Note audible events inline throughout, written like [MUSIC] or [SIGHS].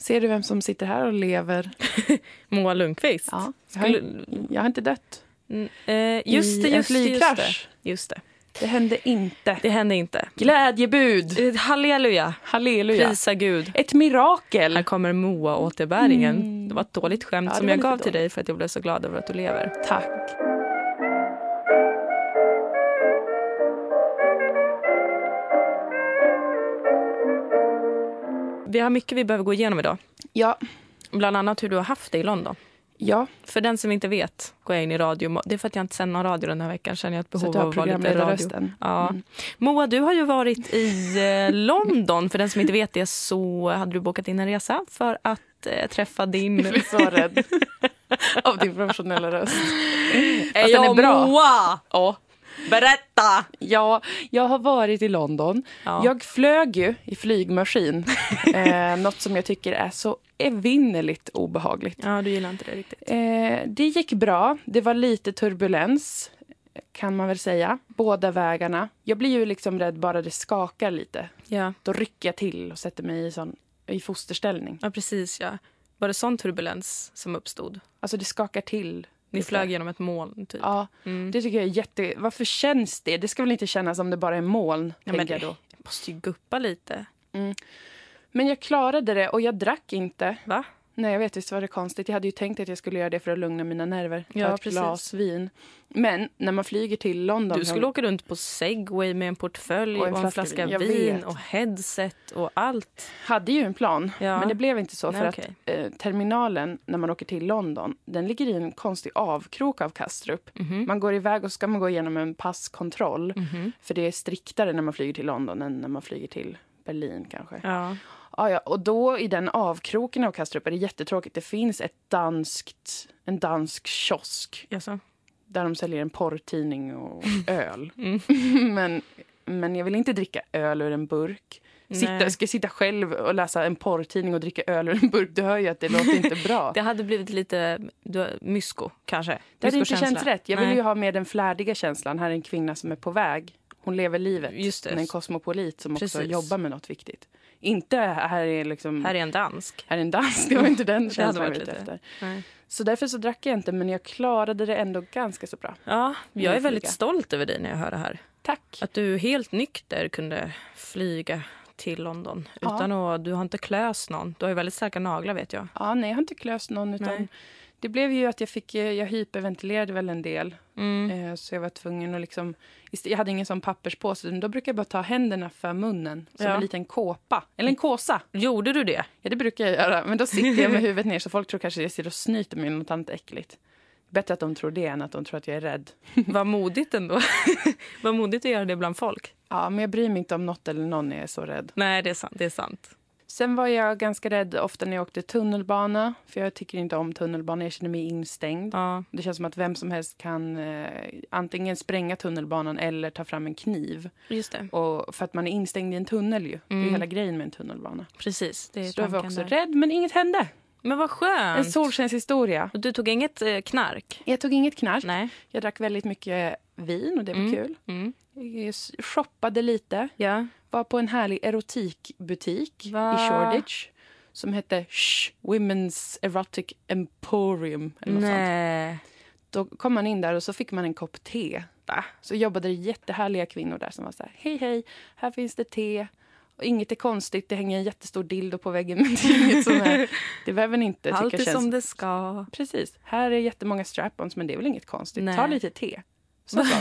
Ser du vem som sitter här och lever? [LAUGHS] Moa Lundqvist. Ja, jag, har, jag har inte dött. Mm, eh, just det, just, det, just det. flygkrasch. Just det. Det hände inte. Det hände inte. Glädjebud! Eh, Halleluja. Halleluja! Prisa Gud. Ett mirakel! Här kommer Moa-återbäringen. Mm. Det var ett dåligt skämt Ja, som jag gav till dåligt. dig för att jag blev så glad över att du lever. Tack. Vi har mycket vi behöver gå igenom idag. Ja, Bland annat hur du har haft det i London. ja. För den som inte vet går jag in i radio. Det är för att jag inte sänder någon radio den här veckan. Känner jag ett Så behov du har av att vara lite radio. Ja. Mm. Moa, du har ju varit i eh, London. För den som inte vet det så hade du bokat in en resa för att eh, träffa din... [LAUGHS] Jag blir så rädd av din professionella röst. Är [LAUGHS] Fast den är bra. Moa? Ja. Berätta! Ja, jag har varit i London. Ja. Jag flög ju i flygmaskin. [LAUGHS] eh, något som jag tycker är så evinnerligt obehagligt. ja, du gillar inte det riktigt. Eh, det gick bra. Det var lite turbulens, kan man väl säga. Båda vägarna. Jag blir ju liksom rädd bara det skakar lite. Ja, Då rycker jag till och sätter mig i, sån, i fosterställning. ja precis. Ja. Var det sån turbulens som uppstod? Alltså det skakar till. Ni flög genom ett moln, typ? Ja, Mm. det tycker jag är jätte... Varför känns det? Det ska väl inte kännas som det bara är moln, Ja, men jag då. måste ju guppa lite. Men jag klarade det och jag drack inte. Va? Nej, jag vet visst var det konstigt. Jag hade ju tänkt att jag skulle göra det för att lugna mina nerver. Ta Ja, ett precis. glas vin. Men när man flyger till London... Du skulle åka runt på segway med en portfölj Och och en en, flaska vin. Jag vin och headset och allt. hade ju en plan, Ja. men det blev inte så. Nej, för okej. att eh, terminalen, när man åker till London, den ligger i en konstig avkrok av Kastrup. Mhm. Man går iväg och ska man gå igenom en passkontroll. Mhm. För det är striktare när man flyger till London än när man flyger till Berlin kanske. Ja. Ja, ja. Och då i den avkroken av Kastrup är det jättetråkigt. Det finns ett danskt, en dansk kiosk Jaså? där de säljer en porrtidning och [LAUGHS] öl. Mm. [LAUGHS] men, men jag vill inte dricka öl ur en burk. Sitta, ska sitta själv och läsa en porrtidning och dricka öl ur en burk? Du hör ju att det låter inte bra. [LAUGHS] Det hade blivit lite du, mysko, kanske. Det hade inte känts rätt. Jag vill Nej. ju ha med den flärdiga känslan. Här är en kvinna som är på väg. Hon lever livet. Just det. Hon är en kosmopolit som också Precis. jobbar med något viktigt. Inte här är liksom... Här är en dansk. här är en dans. Det var inte den [LAUGHS] känslan jag var ute efter. Nej. Så därför så drack jag inte, men jag klarade det ändå ganska så bra. Ja, jag är väldigt stolt över dig när jag hör det här. Tack. Att du helt nykter kunde flyga till London. Ja. Utan att, du har inte klöst någon. Du har ju väldigt starka naglar vet jag. Ja, nej, jag har inte klöst någon. Utan Nej. Det blev ju att jag fick, eh, jag hyperventilerade väl en del. Mm. Eh, Så jag var tvungen att liksom, jag hade ingen sån papperspåse. Då brukar jag bara ta händerna för munnen som Ja. en liten kåpa. Eller en kåsa. Gjorde du det? Ja, det brukar jag göra. Men då sitter jag med [LAUGHS] huvudet ner så folk tror kanske jag sitter och snyter mig med något annat äckligt. Bättre att de tror det än att de tror att jag är rädd. [LAUGHS] Vad modigt ändå. [LAUGHS] Vad modigt att göra det bland folk. Ja, men jag bryr mig inte om något eller någon när jag är så rädd. Nej, det är sant. Det är sant. Sen var jag ganska rädd ofta när jag åkte tunnelbana. För jag tycker inte om tunnelbana. Jag känner mig instängd. Ja. Det känns som att vem som helst kan eh, antingen spränga tunnelbanan eller ta fram en kniv. Just det. Och för att man är instängd i en tunnel ju. Det är Mm. hela grejen med en tunnelbana. Precis. Det är Så då var jag tanken också där. rädd, men inget hände. Men vad En skönt. solskenshistoria. Och du tog inget eh, knark? Jag tog inget knark. Nej. Jag drack väldigt mycket vin och det var Mm. kul. Mm. Jag s- shoppade lite. Ja. Var på en härlig erotikbutik Va? i Shoreditch. Som hette Shh, Women's Erotic Emporium. Eller något sånt. Nej. Då kom man in där och så fick man en kopp te. Så jobbade det jättehärliga kvinnor där som var så här, hej hej, här finns det te. Och inget är konstigt, det hänger en jättestor dildo på väggen [LAUGHS] men det är inget som är, [LAUGHS] det behöver ni inte tycka Allt är känns... som det ska. Precis, här är jättemånga strap-ons men det är väl inget konstigt. Nej. Ta lite te. Så. [LAUGHS]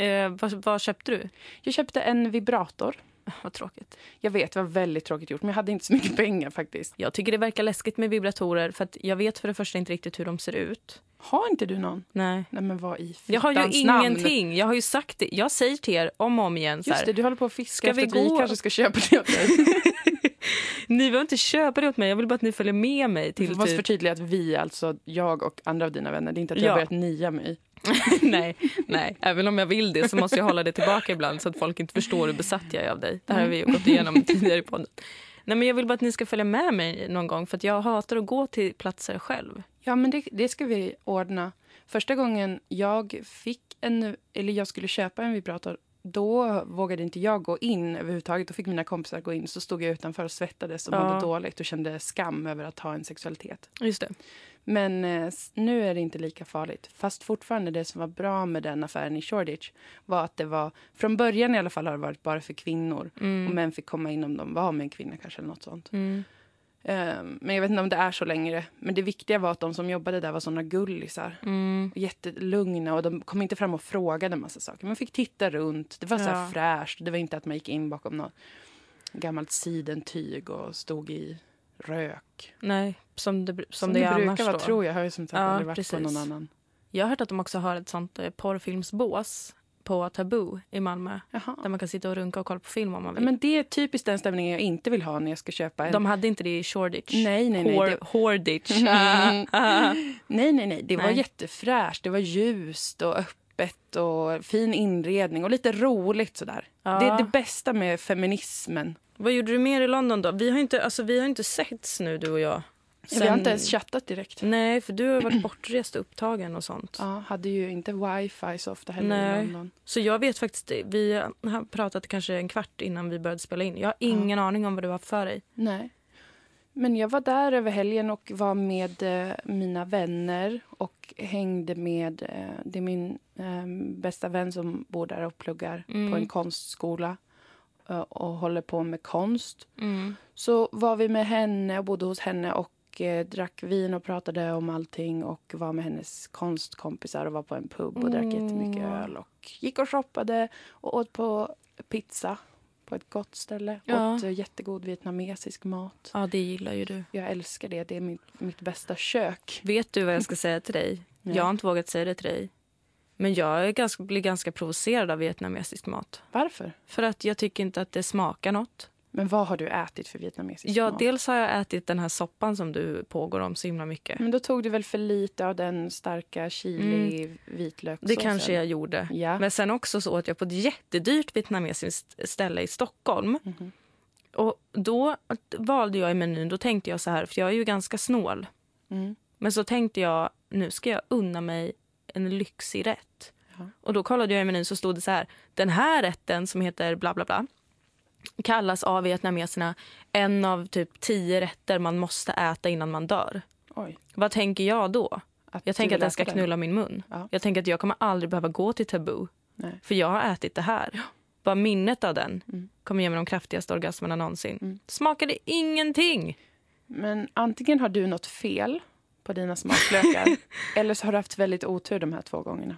Eh, vad, vad köpte du? Jag köpte en vibrator. [LAUGHS] Vad tråkigt. Jag vet, det var väldigt tråkigt gjort men jag hade inte så mycket [LAUGHS] pengar faktiskt. Jag tycker det verkar läskigt med vibratorer för jag vet för det första inte riktigt hur de ser ut. Har inte du någon? Nej. Nej men vad i Jag har ju fittans namn? ingenting. Jag har ju sagt det. Jag säger till er om och om igen Just det, du håller på att fiska Ska efter vi vi kanske ska köpa det åt dig. [LAUGHS] Ni behöver inte köpa det åt mig. Jag vill bara att ni följer med mig Vi till måste typ... förtydliga att vi, alltså jag och andra av dina vänner, det är inte att jag Ja. har börjat nia mig. [LAUGHS] nej, nej, även om jag vill det så måste jag hålla det tillbaka ibland så att folk inte förstår hur besatt jag är av dig. Det här har vi gått igenom [LAUGHS] tidigare i podden. Nej, men jag vill bara att ni ska följa med mig någon gång för att jag hatar att gå till platser själv. Ja, men det, det ska vi ordna. Första gången jag fick en, eller jag skulle köpa en vibrator, då vågade inte jag gå in överhuvudtaget. Då fick mina kompisar gå in. Så stod jag utanför och svettades och Ja. mådde dåligt och kände skam över att ha en sexualitet. Just det. Men eh, nu är det inte lika farligt. Fast fortfarande det som var bra med den affären i Shoreditch var att det var, från början i alla fall har det varit bara för kvinnor. Och män fick komma in om de var med en kvinna kanske eller något sånt. Mm. Ehm, men jag vet inte om det är så längre. Men det viktiga var att de som jobbade där var såna gullisar. Mm. Jättelugna och de kom inte fram och frågade en massa saker. Man fick titta runt. Det var så här Ja. fräscht. Det var inte att man gick in bakom något gammalt sidentyg och stod i rök. Nej, som det, som Som det det, brukar vara då. tror jag. Har ju som sagt Ja, aldrig varit på någon annan. Jag har hört att de också har ett sånt eh, porrfilmsbås på Taboo i Malmö. Jaha. Där man kan sitta och runka och kolla på film om man vill. Men det är typiskt den stämningen jag inte vill ha när jag ska köpa en. De hade inte det i Shoreditch. Nej, nej, nej. Hor- Det- Horeditch. [LAUGHS] Mm. Ah. Nej, nej, nej. Det var Nej. jättefräscht. Det var ljust och öppet och fin inredning och lite roligt sådär. Ja. Det är det bästa med feminismen. Vad gjorde du mer i London då? Vi har inte, alltså, vi har inte setts nu du och jag. Vi har inte ens chattat direkt. Nej, för du har varit bortrest och upptagen och sånt. Ja, hade ju inte wifi så ofta heller Nej. i London. Så jag vet faktiskt, vi har pratat kanske en kvart innan vi började spela in. Jag har ingen aning om vad du har för dig. Nej. Men jag var där över helgen och var med eh, mina vänner och hängde med... Eh, det är min eh, bästa vän som bor där och pluggar Mm. på en konstskola och håller på med konst. Mm. Så var vi med henne och bodde hos henne och eh, drack vin och pratade om allting och var med hennes konstkompisar och var på en pub och drack jättemycket Mm. öl och gick och shoppade och åt på pizza på ett gott ställe. Ja. Åt eh, jättegod vietnamesisk mat. Ja, det gillar ju du. Jag älskar det. Det är mitt, mitt bästa kök. Vet du vad jag ska säga till dig? Nej. Jag har inte vågat säga det till dig. Men jag ganska, blir ganska provocerad av vietnamesisk mat. Varför? För att jag tycker inte att det smakar något. Men vad har du ätit för vietnamesisk Ja, mat? dels har jag ätit den här soppan som du pågår om så himla mycket. Men då tog du väl för lite av den starka chili vitlökssåsen? Mm. Det kanske jag gjorde. Ja. Men sen också så åt jag på ett jättedyrt vietnamesiskt ställe i Stockholm. Mhm. Och då valde jag i menyn, då tänkte jag så här, för jag är ju ganska snål. Mm. Men så tänkte jag, nu ska jag unna mig en lyxig rätt. Ja. Och då kollade jag i menyn så stod det så här, den här rätten som heter bla bla bla kallas av vietnameserna en av typ tio rätter man måste äta innan man dör. Oj. Vad tänker jag då? Att Jag tänker att den ska knulla min mun. Ja. Jag tänker att jag kommer aldrig behöva gå till Taboo. Nej. För jag har ätit det här. Bara minnet av den Mm. kommer ge mig de kraftigaste orgasmerna någonsin. Mm. Smakade ingenting. Men antingen har du något fel på dina smaklökar [LAUGHS] eller så har du haft väldigt otur de här två gångerna.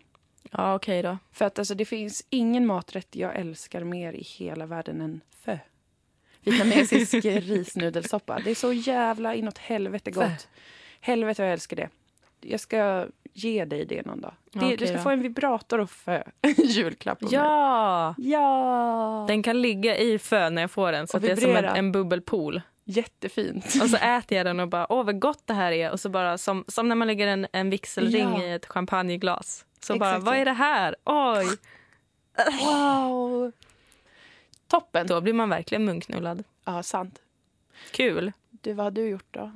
Ja, okej då. För att alltså, det finns ingen maträtt jag älskar mer i hela världen än fö. Vietnamesisk [LAUGHS] risnudelsoppa. Det är så jävla inåt helvete Fö. gott. Helvete vad jag älskar det. Jag ska ge dig det någon dag. Det, Okej du ska då. få en vibrator och fö. [LAUGHS] Julklapp. mig. Ja! Ja! Den kan ligga i fön när jag får den så att det är som en, en bubbelpool. Jättefint. [LAUGHS] Och så äter jag den och bara, åh vad gott det här är. Och så bara som, som när man lägger en, en vigselring Ja. i ett champagneglas. Så Exakt bara, vad är det här? Oj! [LAUGHS] Wow! Toppen. Då blir man verkligen munknullad. Ja, sant. Kul. Du, vad har du gjort då?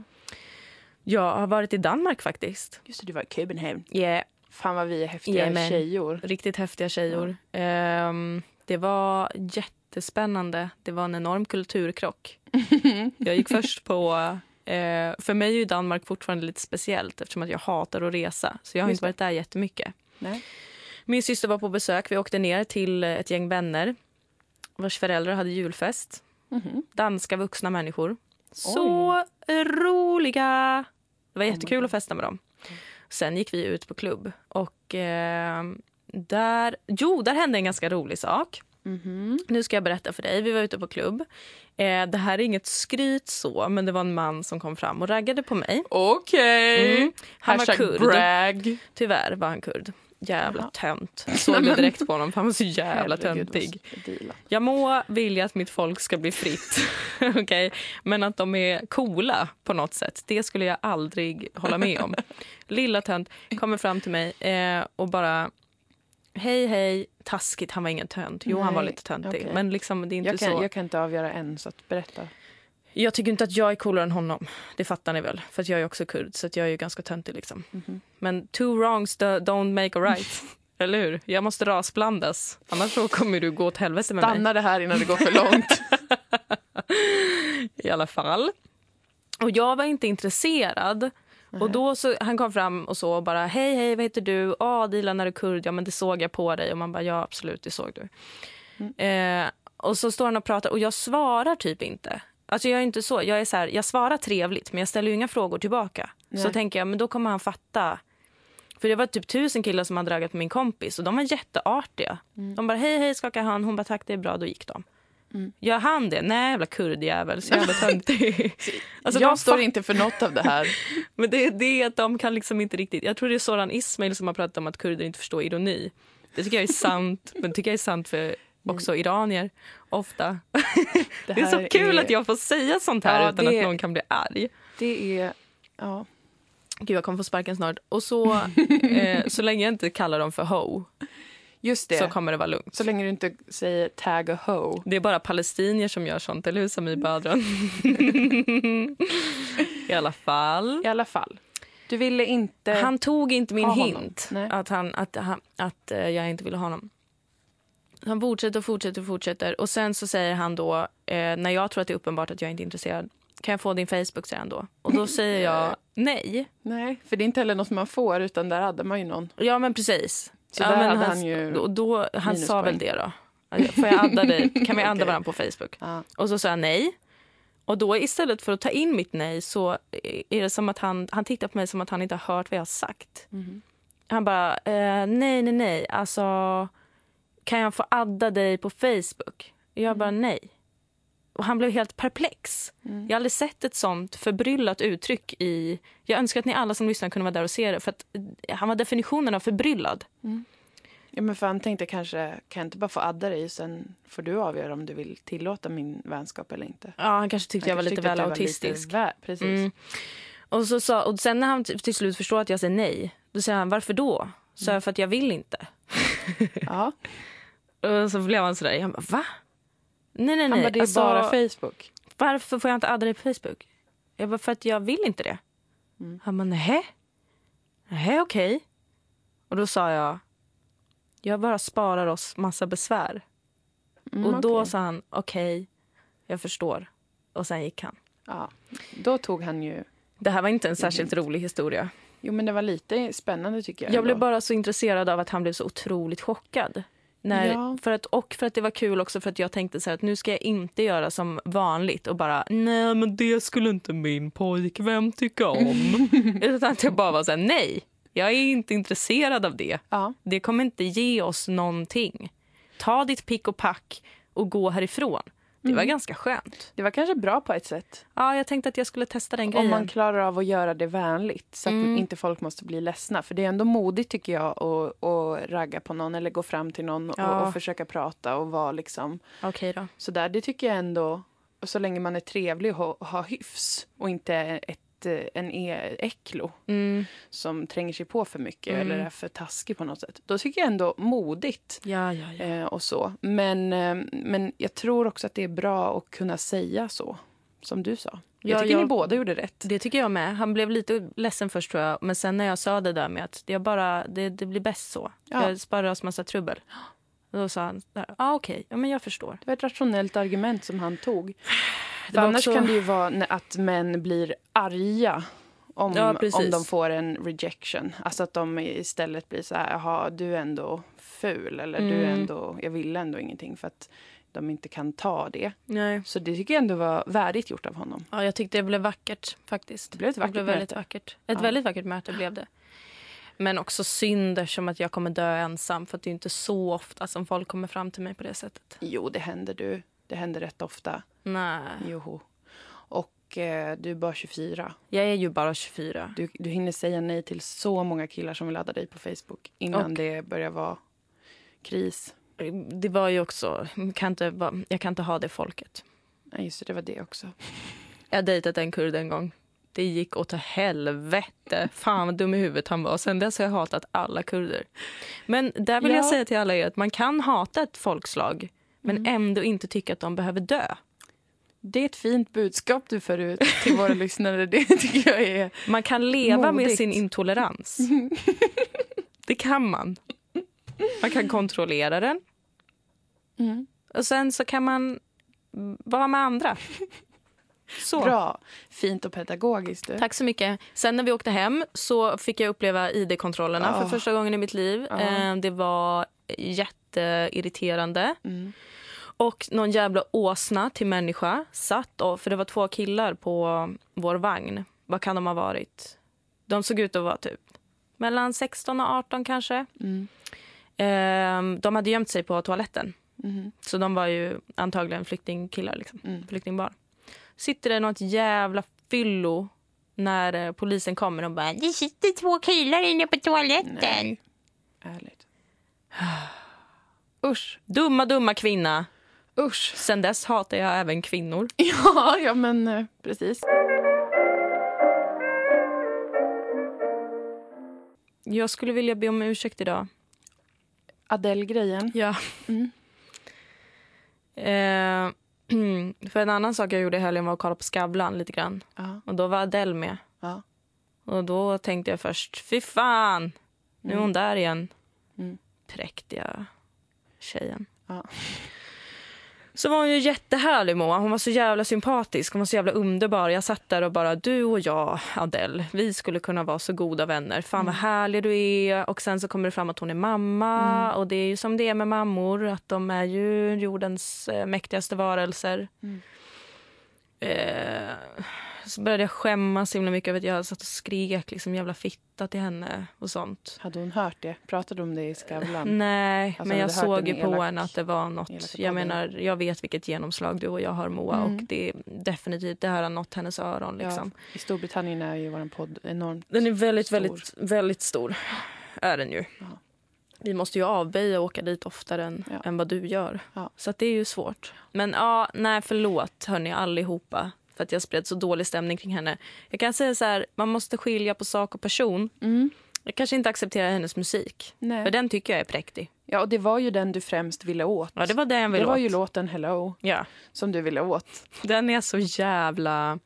Jag har varit i Danmark faktiskt. Just det, du var i Köpenhamn. Yeah. Fan vad vi är häftiga Jajamän. tjejor. Riktigt häftiga tjejor. Ehm, det var jättespännande. Det var en enorm kulturkrock. [LAUGHS] Jag gick först på... Eh, för mig är Danmark fortfarande lite speciellt eftersom att jag hatar att resa. Så jag har Just inte varit där jättemycket. Nej. Min syster var på besök. Vi åkte ner till ett gäng vänner vars föräldrar hade julfest. Mhm. Danska vuxna människor. Så roliga! Det var jättekul att festa med dem. Sen gick vi ut på klubb. Och eh, där, jo, där hände en ganska rolig sak. Mhm. Nu ska jag berätta för dig. Vi var ute på klubb. Eh, det här är inget skryt så, men det var en man som kom fram och raggade på mig. Okej. Mm. Han var kurd. brag. Tyvärr var han kurd. Jävla tönt. Jag [LAUGHS] såg det direkt på honom, för han var så jävla töntig. jag må vilja att mitt folk ska bli fritt, [LAUGHS] okej? men att de är coola på något sätt, det skulle jag aldrig hålla med om. [LAUGHS] Lilla tönt kommer fram till mig eh, och bara... Hej, hej. Taskigt, han var ingen tönt. Jo, han var Nej, lite töntig. okej. Men liksom, det är inte Jag kan, så. jag kan inte avgöra än, så att berätta. Jag tycker inte att jag är coolare än honom. Det fattar ni väl? För jag är också kurd, så jag är ju ganska töntig. Liksom. Mhm. Men two wrongs do- don't make a right. [LAUGHS] Eller hur? Jag måste rasblandas. Annars så kommer du gå åt helvete med mig. Stanna det här innan det går för långt. [LAUGHS] I alla fall. Och jag var inte intresserad. Och då så, Han kom fram och så och bara hej hej vad heter du? Ja Dilan är du kurd? Ja men det såg jag på dig. Och man bara ja absolut det såg du. Eh, och så står han och pratar och jag svarar typ inte. Alltså jag är inte så. Jag är så här, jag svarar trevligt men jag ställer inga frågor tillbaka. Så Nej. tänker jag men då kommer han fatta. För det var typ tusen killar som hade dragit med min kompis och de var jätteartiga. De bara hej hej skakade hand. Hon bara tack det är bra då gick de. Gör han det? Nej jävla kurdjävel så jävla [LAUGHS] töntig. alltså, jag står inte för något av det här. [LAUGHS] men det är det att de kan liksom inte riktigt... Jag tror det är Soran Ismail som har pratat om att kurder inte förstår ironi. Det tycker jag är sant, men det tycker jag är sant för också iranier. Ofta. [LAUGHS] Det, är så kul att jag får säga sånt här Ja, utan det- att någon kan bli arg. Det är... Ja. Gud, jag kommer få sparken snart. Och så, eh, så länge jag inte kallar dem för ho Just det. så Så, kommer det vara lugnt. länge du inte säger tag a ho. Det är bara palestinier som gör sånt, eller hur Samir Badran? [LAUGHS] I alla fall. I alla fall. Du ville inte... Han tog inte min hint att, han, att, han, att eh, jag inte ville ha honom. Han fortsätter och fortsätter och fortsätter. Och sen så säger han då, eh, när jag tror att det är uppenbart att jag inte är intresserad, kan jag få din Facebook? säger han då. Och då säger jag [LAUGHS] nej. Nej, för det är inte heller något man får, utan där hade man ju någon. Ja men precis. Så ja, där men hade han, han ju och då, han sa väl det då. Får jag adda dig? [LAUGHS] Kan vi adda Okej. varandra på Facebook? Ja. Och så sa jag nej. Och då istället för att ta in mitt nej så är det som att han, han tittar på mig som att han inte har hört vad jag har sagt. Mhm. Han bara, eh, nej, nej, nej. Alltså, kan jag få adda dig på Facebook? Jag bara, nej. Och han blev helt perplex. Mm. Jag har aldrig sett ett sånt förbryllat uttryck i... Jag önskar att ni alla som lyssnar kunde vara där och se det. För att eh, Han var definitionen av förbryllad. Ja, men för han tänkte kanske, kan jag inte bara få adda dig, sen får du avgöra om du vill tillåta min vänskap eller inte. Ja, han kanske tyckte jag var kanske lite tyckte väl autistisk. Vä- precis. Mm. Och, så sa, och sen när han till slut förstår att jag säger nej, då säger han varför då? Så Mm. jag för att jag vill inte. Ja. [LAUGHS] Och så blev han sådär, jag bara, va? Nej, nej, nej. Han bara, det är Alltså, bara Facebook. Varför får jag inte adda dig på Facebook? Jag bara, för att jag vill inte det. Mm. Han bara, nähä? Nähä, okej. Och då sa jag, jag bara sparar oss massa besvär. Mm, och då sa han, okej, jag förstår. Och sen gick han. Ja. Då tog han ju... Det här var inte en särskilt rolig historia. Jo, men det var lite spännande tycker jag. Jag blev ändå. bara så intresserad av att han blev så otroligt chockad. När, Ja. för att, och för att det var kul också för att jag tänkte så att nu ska jag inte göra som vanligt och bara nej men det skulle inte min pojkvän tycka om. [LAUGHS] Utan att jag bara var så här nej, jag är inte intresserad av det. Ja. Det kommer inte ge oss någonting. Ta ditt pick och pack och gå härifrån. Det Mm. var ganska skönt. Det var kanske bra på ett sätt. Ja, jag tänkte att jag skulle testa den grejen. Om man klarar av att göra det vänligt så att Mm. inte folk måste bli ledsna. För det är ändå modigt tycker jag att, att ragga på någon eller gå fram till någon Ja. och, och försöka prata och vara liksom Okej då. sådär. Det tycker jag ändå, och så länge man är trevlig och ha, ha hyfs och inte ett, eh, en e- äcklo Mm. som tränger sig på för mycket Mm. eller är för taskig på något sätt. Då tycker jag ändå modigt Ja, ja, ja. eh, och så. Men, eh, men jag tror också att det är bra att kunna säga så, som du sa. Jag Ja, tycker jag- ni båda gjorde rätt. Det tycker jag med. Han blev lite ledsen först tror jag. Men sen när jag sa det där med att jag bara, det, det blir bäst så. Ja. Jag sparar oss massa trubbel. Och då sa han, ja ah, okej, ja, men jag förstår. Det var ett rationellt argument som han tog. Det För annars också- kan det ju vara att män blir arga om, Ja, om de får en rejection. Alltså att de istället blir så här, jaha, du är ändå ful eller du är Mm. ändå, jag vill ändå ingenting för att de inte kan ta det. Nej. Så det tycker jag ändå var värdigt gjort av honom. Ja, jag tyckte det blev vackert faktiskt. Det blev ett vackert blev väldigt möte. vackert. Ett Ja. väldigt vackert möte blev det. Men också synd eftersom att jag kommer dö ensam. För att det är inte så ofta som folk kommer fram till mig på det sättet. Jo, det händer du. Det händer rätt ofta. Nej. Joho. Och eh, du är bara 24. Jag är ju bara 24. Du, du hinner säga nej till så många killar som vill ladda dig på Facebook innan Och- det börjar vara kris. Det var ju också, jag kan inte, jag kan inte ha det folket. Nej, just det, det var det också. Jag dejtat en kurd en gång. Det gick åt helvete. Fan vad dum i huvudet han var. Sen dess har jag hatat alla kurder. Men där vill Ja. jag säga till alla er att man kan hata ett folkslag men Mm. ändå inte tycka att de behöver dö. Det är ett fint budskap du för ut till våra [LAUGHS] lyssnare. Det tycker jag är... Man kan leva med Modigt. sin intolerans. [LAUGHS] Det kan man. Man kan kontrollera den. Mm. Och sen så kan man vara med andra. Så. Bra. Fint och pedagogiskt. Du. Tack så mycket. Sen när vi åkte hem så fick jag uppleva id-kontrollerna Ja. för första gången i mitt liv. Eh, Det var jätteirriterande. Mm. Och någon jävla åsna till människa satt och, för det var två killar på vår vagn. Vad kan de ha varit? De såg ut att vara typ mellan 16 och 18 kanske. Mm. Eh, De hade gömt sig på toaletten. Mm. Så de var ju antagligen flyktingkillar, liksom. Mm. flyktingbarn. Sitter det något jävla fyllo när eh, polisen kommer och bara det sitter två killar inne på toaletten. Nej. Ärligt. [SIGHS] Usch. Dumma, dumma kvinna. Usch. Sen dess hatar jag även kvinnor. [LAUGHS] Ja, ja men eh, precis. Jag skulle vilja be om ursäkt idag. Adele-grejen. Ja. Mm. Eh, [CLEARS THROAT] för en annan sak jag gjorde i helgen var att kolla på Skavlan lite grann. Ja. Och då var Adele med. Ja. Och då tänkte jag först, fy fan, nu är hon där igen. Mm. Präktiga tjejen. Ja. Så var hon ju jättehärlig Moa. Hon var så jävla sympatisk. Hon var så jävla underbar. Jag satt där och bara, du och jag, Adele, vi skulle kunna vara så goda vänner. Fan vad härlig du är. Och sen så kommer det fram att hon är mamma. Och det är ju som det är med mammor, att de är ju jordens eh, mäktigaste varelser. Mm. Eh, så började jag skämmas så himla mycket över att jag satt och skrek liksom jävla fitta till henne och sånt. Hade hon hört det? Pratade om det i Skavlan? [LAUGHS] Nej, Alltså, men jag såg ju på elak- henne att det var något. elaka Jag menar, jag vet vilket genomslag du och jag har Moa Mm. och det är definitivt, det här har nått hennes öron liksom. Ja, I Storbritannien är ju vår podd enormt Den är väldigt, Stor. väldigt, väldigt stor. Är den ju. Ja. Vi måste ju avböja och åka dit oftare än, Ja. än vad du gör. Ja. Så det är ju svårt. Men ja, nej förlåt hörni allihopa. För att jag spred så dålig stämning kring henne. Jag kan säga så här, man måste skilja på sak och person. Mm. Jag kanske inte accepterar hennes musik. Nej. För den tycker jag är präktig. Ja, och det var ju den du främst ville åt. Ja, det var den jag ville det var åt. ju låten Hello Ja. som du ville åt. Den är så jävla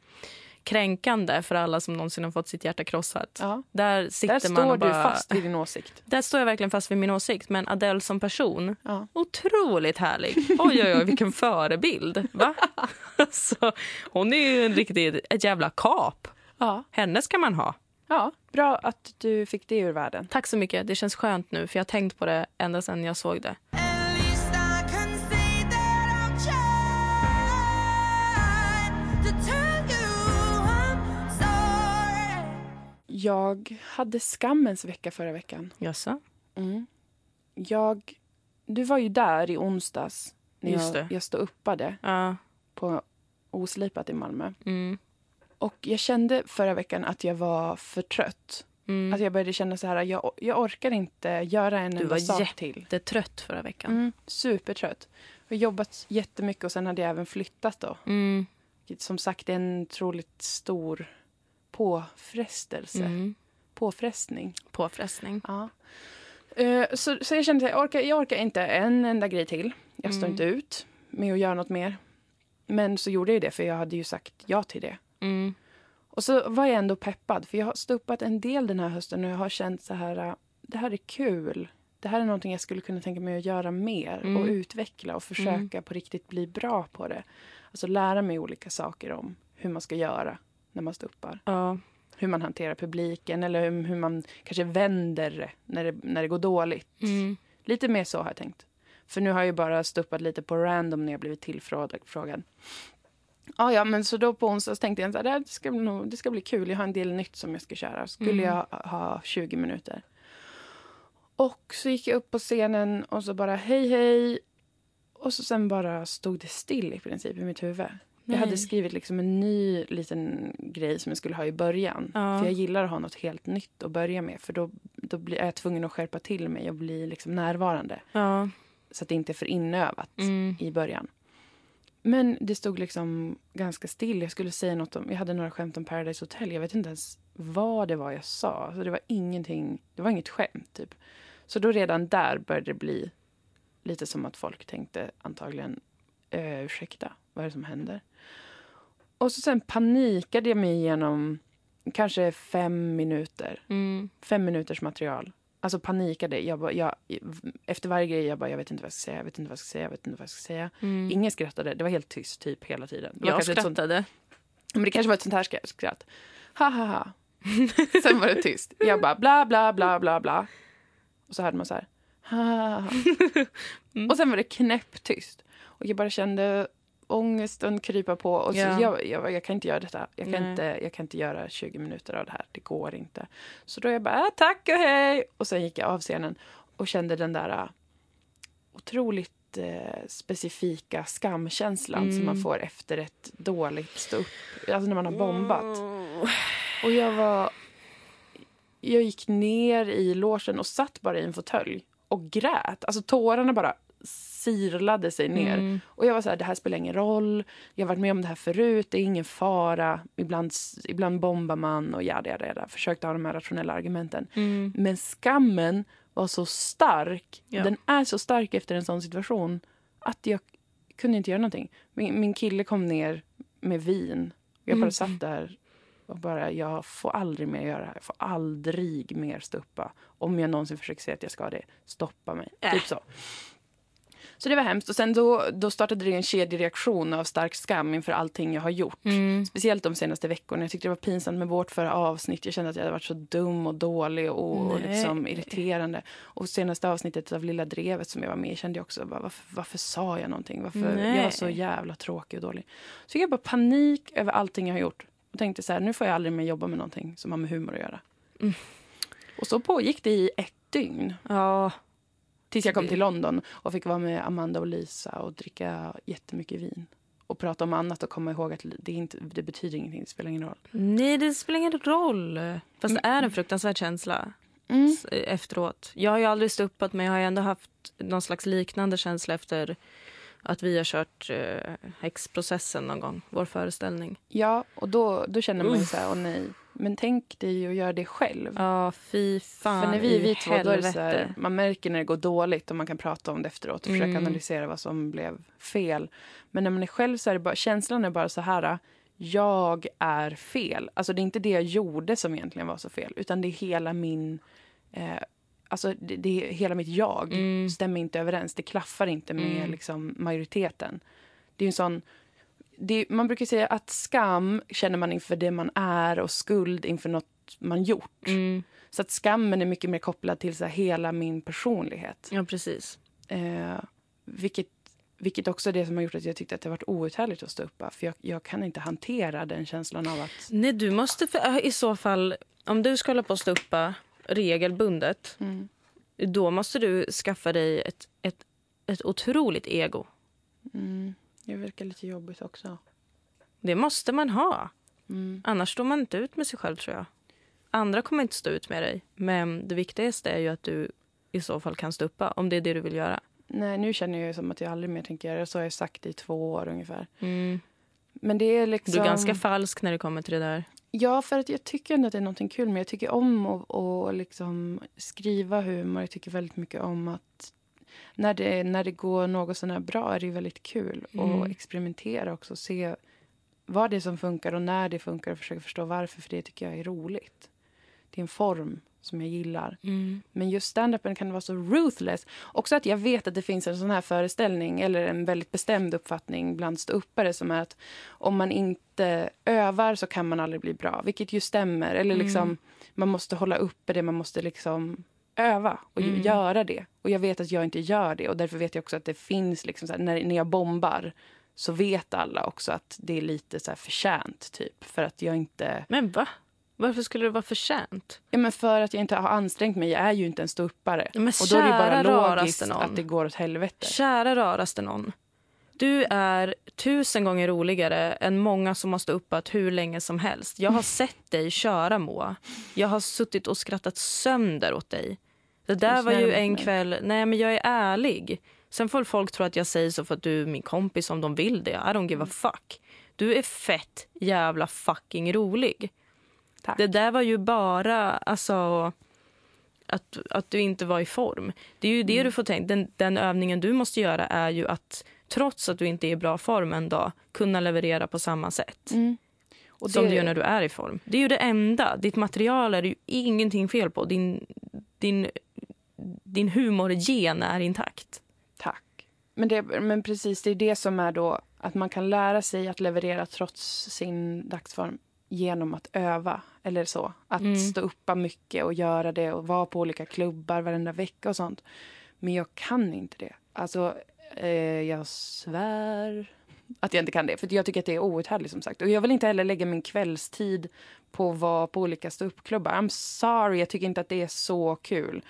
kränkande för alla som någonsin har fått sitt hjärta krossat. Ja. Där sitter Där man står bara... du fast vid din åsikt. Där står jag verkligen fast vid min åsikt. Men Adele som person, Ja. otroligt härlig. Oj, oj, oj, vilken förebild. Va? [LAUGHS] alltså, hon är ju en riktig, ett jävla kap. Ja. Henne ska man ha. ja, bra att du fick det ur världen. Tack så mycket. Det känns skönt nu, för jag har tänkt på det ända sedan jag såg det. Jag hade skammens vecka förra veckan. Jaså? Mm. Jag, du var ju där i onsdags när Just jag, det. jag stod uppade Ja. på Oslipat i Malmö. Mm. Och jag kände förra veckan att jag var för trött. Mm. Att jag började känna så här, jag, jag orkar inte göra en Du enda var sak till. Jättetrött förra veckan. Mm, supertrött. Jag har jobbat jättemycket och sen hade jag även flyttat då. Mm. Som sagt, det är en otroligt stor påfrestelse. Mm. Påfrestning. Påfrestning. Ja. Eh, så, så jag kände att jag orkar, jag orkar inte en enda grej till. Jag står Mm. inte ut med att göra något mer. Men så gjorde jag det, för jag hade ju sagt ja till det. Mm. Och så var jag ändå peppad, för jag har stuppat en del den här hösten och jag har känt så här, äh, det här är kul. Det här är någonting jag skulle kunna tänka mig att göra mer Mm. och utveckla och försöka på riktigt bli bra på det. Alltså lära mig olika saker om hur man ska göra när man stuppar. Ja. Hur man hanterar publiken eller hur, hur man kanske vänder när, det när det går dåligt. Mm. Lite mer så har jag tänkt. För nu har jag ju bara stuppat lite på random när jag blivit tillfrågad. Ja, ja, men så då på onsdag tänkte jag att det, ska nog, det ska bli kul. Jag har en del nytt som jag ska köra. Skulle Mm. jag ha 20 minuter. Och så gick jag upp på scenen och så bara hej, hej. Och så sen bara stod det still i princip i mitt huvud. Jag hade Nej. skrivit liksom en ny liten grej som jag skulle ha i början. Ja. För jag gillar att ha något helt nytt att börja med. För då, då blir, är jag tvungen att skärpa till mig och bli liksom närvarande. Ja. Så att det inte är för inövat Mm. i början. Men det stod liksom ganska still. Jag skulle säga något om, jag hade några skämt om Paradise Hotel. Jag vet inte ens vad det var jag sa. Så det var ingenting, det var inget skämt typ. Så då redan där började det bli lite som att folk tänkte antagligen, eh, ursäkta, vad är det som händer? Och så sen panikade jag mig igenom kanske fem minuter Mm. fem minuters material. Alltså panikade. Jag bara, jag, efter varje grej jag bara, jag vet inte vad jag ska säga, jag vet inte vad jag ska säga, jag vet inte vad jag ska säga. Ingen skrattade. Det var helt tyst typ hela tiden. Det var Jag ett sånt- skrattade. men det kanske var ett sånt här skra- skratt. Ha, ha, ha. [LAUGHS] Sen var det tyst. Jag bara bla, bla, bla, bla, bla. Och så hörde man så här. Ha, ha, ha. [LAUGHS] Och sen var det knäpptyst. Och jag bara kände ångesten krypa på. Och så Ja. jag, jag, jag kan inte göra detta. Jag kan Nej. inte, jag kan inte göra 20 minuter av det här. Det går inte. Så då jag bara ah, tack och hej. Och sen gick jag av scenen och kände den där ah, otroligt eh, specifika skamkänslan som man får efter ett dåligt stå upp. Alltså när man har bombat. Och jag var... Jag gick ner i logen och satt bara i en fåtölj och grät. Alltså tårarna bara sirlade sig ner. Och jag var så här, det här spelar ingen roll. Jag har varit med om det här förut. Det är ingen fara. Ibland, ibland bombar man och jada, jada, jada. Försökte ha de här rationella argumenten. Men skammen var så stark. Ja. Den är så stark efter en sån situation att jag kunde inte göra någonting. Min, min kille kom ner med vin. Jag bara satt där och bara, jag får aldrig mer göra det här. Jag får aldrig mer stå uppa. Om jag någonsin försöker säga att jag ska det, stoppa mig. Äh. Typ så. Så det var hemskt. Och sen då, då startade det en kedjereaktion av stark skam inför allting jag har gjort. Speciellt de senaste veckorna. Jag tyckte det var pinsamt med vårt förra avsnitt. Jag kände att jag hade varit så dum och dålig och, och Nej. liksom irriterande. Och senaste avsnittet av Lilla Drevet som jag var med i kände jag också bara, varför, varför sa jag någonting? Varför? Jag var Nej. så jävla tråkig och dålig. Så fick jag bara panik över allting jag har gjort. Och tänkte så här, nu får jag aldrig mer jobba med någonting som har med humor att göra. Och så pågick det i ett dygn. Ja, Tills jag kom till London och fick vara med Amanda och Lisa och dricka jättemycket vin. Och prata om annat och komma ihåg att det, inte, det betyder ingenting, det spelar ingen roll. nej det spelar ingen roll. Fast det är en fruktansvärd känsla s- efteråt. Jag har ju aldrig stuppat men jag har ändå haft någon slags liknande känsla efter att vi har kört eh, häxprocessen någon gång, vår föreställning. Ja, och då, då känner man ju så här, åh nej. Men tänk dig att göra det själv. Ja, fy fan För när vi vi två, då är det så här, man märker när det går dåligt och man kan prata om det efteråt och försöka Mm. analysera vad som blev fel. Men när man är själv så är bara, känslan är bara så här, jag är fel. Alltså det är inte det jag gjorde som egentligen var så fel, utan det är hela min, eh, alltså det, det är hela mitt jag Mm. stämmer inte överens. Det klaffar inte med liksom majoriteten. Det är en sån det, man brukar säga att skam känner man inför det man är och skuld inför något man gjort. Mm. Så att skammen är mycket mer kopplad till så här, hela min personlighet. Ja, precis. Eh, vilket, vilket också är det som har gjort att jag tyckte att det varit outhärdligt att stå upp. För jag, jag kan inte hantera den känslan av att... Nej, du måste för, i så fall, om du ska hålla på att stuppa regelbundet, Mm. då måste du skaffa dig ett, ett, ett otroligt ego. Mm, det verkar lite jobbigt också. Det måste man ha. Mm. Annars står man inte ut med sig själv tror jag. Andra kommer inte stå ut med dig. Men det viktigaste är ju att du i så fall kan stuppa om det är det du vill göra. Nej, nu känner jag som att jag aldrig mer tänker göra det. Så har jag sagt i två år ungefär. Men det är liksom... Du är ganska falsk när det kommer till det där. Ja, för att jag tycker ändå att det är något kul. Men jag tycker om att, att liksom skriva humor. Jag tycker väldigt mycket om att när det, när det går något sådär bra är det ju väldigt kul Mm. att experimentera också. Se vad det är som funkar och när det funkar och försöka förstå varför. För det tycker jag är roligt. Det är en form som jag gillar. Men just stand-upen kan vara så ruthless. Också att jag vet att det finns en sån här föreställning eller en väldigt bestämd uppfattning bland ståuppare som är att om man inte övar så kan man aldrig bli bra. Vilket ju stämmer. Eller liksom, man måste hålla uppe det, man måste liksom öva och ju- göra det. Och jag vet att jag inte gör det och därför vet jag också att det finns liksom här, när, när jag bombar så vet alla också att det är lite så här förtjänt typ. För att jag inte... Men va? Varför skulle det vara förtjänt? Ja, men för att jag inte har ansträngt mig. Jag är ju inte en ståuppare. Men Och då är det bara logiskt att det går åt helvete. Kära raraste någon. Du är tusen gånger roligare än många som har stått uppat hur länge som helst. Jag har sett dig köra, Moa. Jag har suttit och skrattat sönder åt dig. Det där var ju en kväll... Nej, men jag är ärlig. Sen får folk tro att jag säger så för att du är min kompis om de vill det. I don't give a fuck. Du är fett jävla fucking rolig. Tack. Det där var ju bara alltså, att, att du inte var i form. Det är ju det du får tänka. Den, den övningen du måste göra är ju att trots att du inte är i bra form en dag kunna leverera på samma sätt Mm. Och som det- du gör när du är i form. Det är ju det enda. Ditt material är det ju ingenting fel på. Din, din din humorgen är intakt. Tack. Men, det, men precis, det är det som är då att man kan lära sig att leverera trots sin dagsform genom att öva. Eller så. Att Mm. stå uppa mycket och göra det och vara på olika klubbar varenda vecka och sånt. Men jag kan inte det. Alltså, eh, jag svär att jag inte kan det. För jag tycker att det är outhärdligt som sagt. Och jag vill inte heller lägga min kvällstid på att vara på olika ståuppklubbar. I'm sorry, jag tycker inte att det är så kul.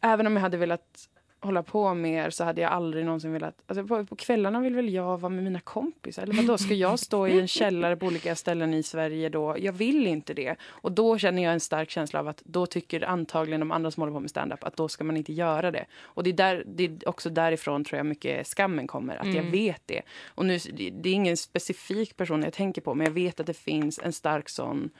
Även om jag hade velat hålla på mer så hade jag aldrig någonsin velat... Alltså på, på kvällarna vill väl jag vara med mina kompisar. Eller vadå, ska jag stå i en källare på olika ställen i Sverige då? Jag vill inte det. Och då känner jag en stark känsla av att då tycker antagligen de andra som håller på med stand-up att då ska man inte göra det. Och det är, där, det är också därifrån tror jag mycket skammen kommer. Att jag vet det. Och nu, det det är ingen specifik person jag tänker på men jag vet att det finns en stark sån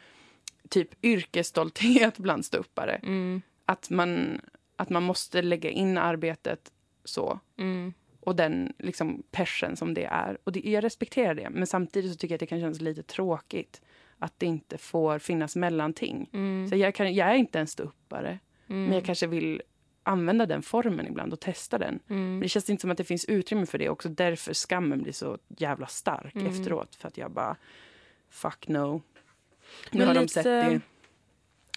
typ yrkesstolthet bland ståuppare. Mm. Att man, att man måste lägga in arbetet så. Mm. Och den liksom passion som det är. Och det, jag respekterar det. Men samtidigt så tycker jag att det kan kännas lite tråkigt. Att det inte får finnas mellanting. Mm. Så jag, kan, jag är inte en ståuppare. Men jag kanske vill använda den formen ibland och testa den. Mm. Men det känns inte som att det finns utrymme för det. Också därför skammen blir så jävla stark Mm. efteråt. För att jag bara, fuck no. Nu Men har de lite- sett det.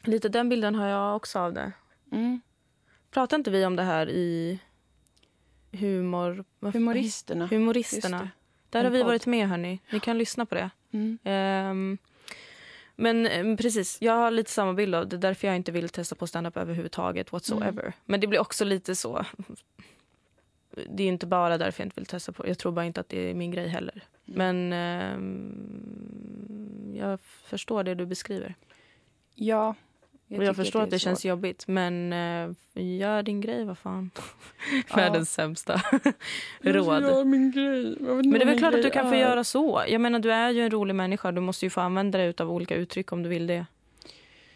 Lite den bilden har jag också av det. Mm. Pratar inte vi om det här i humor... Humoristerna. Humoristerna. Där har vi varit med, hörni. Ni kan lyssna på det. Mm. Ehm, men eh, precis, jag har lite samma bild av det. är därför jag inte vill testa på stand-up överhuvudtaget. Whatsoever. Men det blir också lite så... Det är inte bara därför jag inte vill testa på Jag tror bara inte att det är min grej heller. Men ehm, jag förstår det du beskriver. Ja. Och jag tycker förstår att det, är känns svårt. jobbigt. Men uh, gör din grej, vad fan. [LAUGHS] Ja. Världens sämsta Jag råd. gör min grej. Jag Men det är väl klart att du kan få är. göra så. Jag menar, du är ju en rolig människa. Du måste ju få använda dig av olika uttryck om du vill det.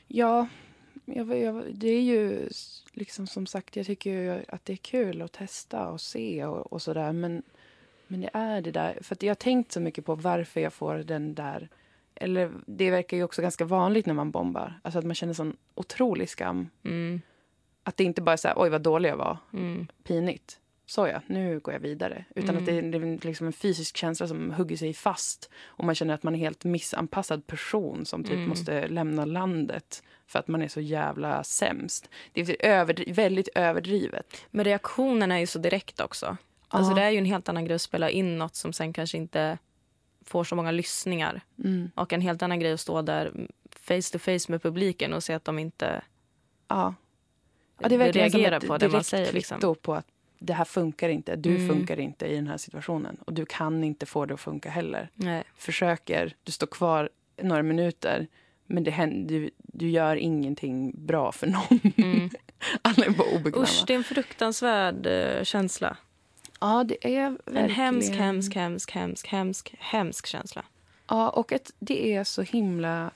Ja, jag, jag, det är ju liksom som sagt, jag tycker ju att det är kul att testa och se och, och sådär. Men, men det är det där, för att jag har tänkt så mycket på varför jag får den där, eller det verkar ju också ganska vanligt när man bombar, alltså att man känner sån otrolig skam. Mm, Att det inte bara är så här, oj vad dålig jag var, mm, pinigt. Så ja, nu går jag vidare. Utan att det, är- det är liksom en fysisk känsla som hugger sig fast. Och man känner att man är en helt missanpassad person som typ Mm. måste lämna landet för att man är så jävla sämst. Det är överdri- väldigt överdrivet. Men reaktionen är ju så direkt också. Alltså det är ju en helt annan grej att spela in något som sen kanske inte får så många lyssningar. Mm. Och en helt annan grej att stå där face to face med publiken och se att de inte Ja. ja, det är verkligen som reagerar ett på det man säger. Liksom. på att det här funkar inte. Du Mm. funkar inte i den här situationen. Och du kan inte få det att funka heller. Nej. Försöker, du står kvar några minuter men det händer, du, du gör ingenting bra för någon. Mm. [LAUGHS] Alla är bara obekväma. Usch, det är en fruktansvärd eh, känsla. Ja, det är verkligen... En hemsk, hemsk, hemsk, hemsk, hemsk, hemsk känsla. Ja, och ett, det är så himla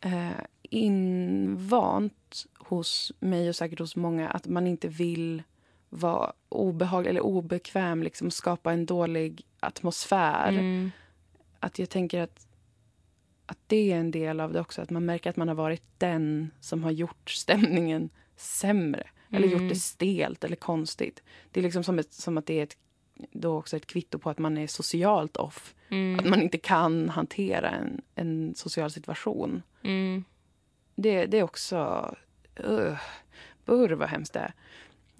eh, invant hos mig och säkert hos många att man inte vill vara obehaglig eller obekväm, liksom skapa en dålig atmosfär. Mm. Att jag tänker att, att det är en del av det också. Att man märker att man har varit den som har gjort stämningen sämre. Eller Mm. gjort det stelt eller konstigt. Det är liksom som, ett, som att det är ett, då också ett kvitto på att man är socialt off. Mm. Att man inte kan hantera en, en social situation. Mm. Det, det är också... Uh, burr vad hemskt det är.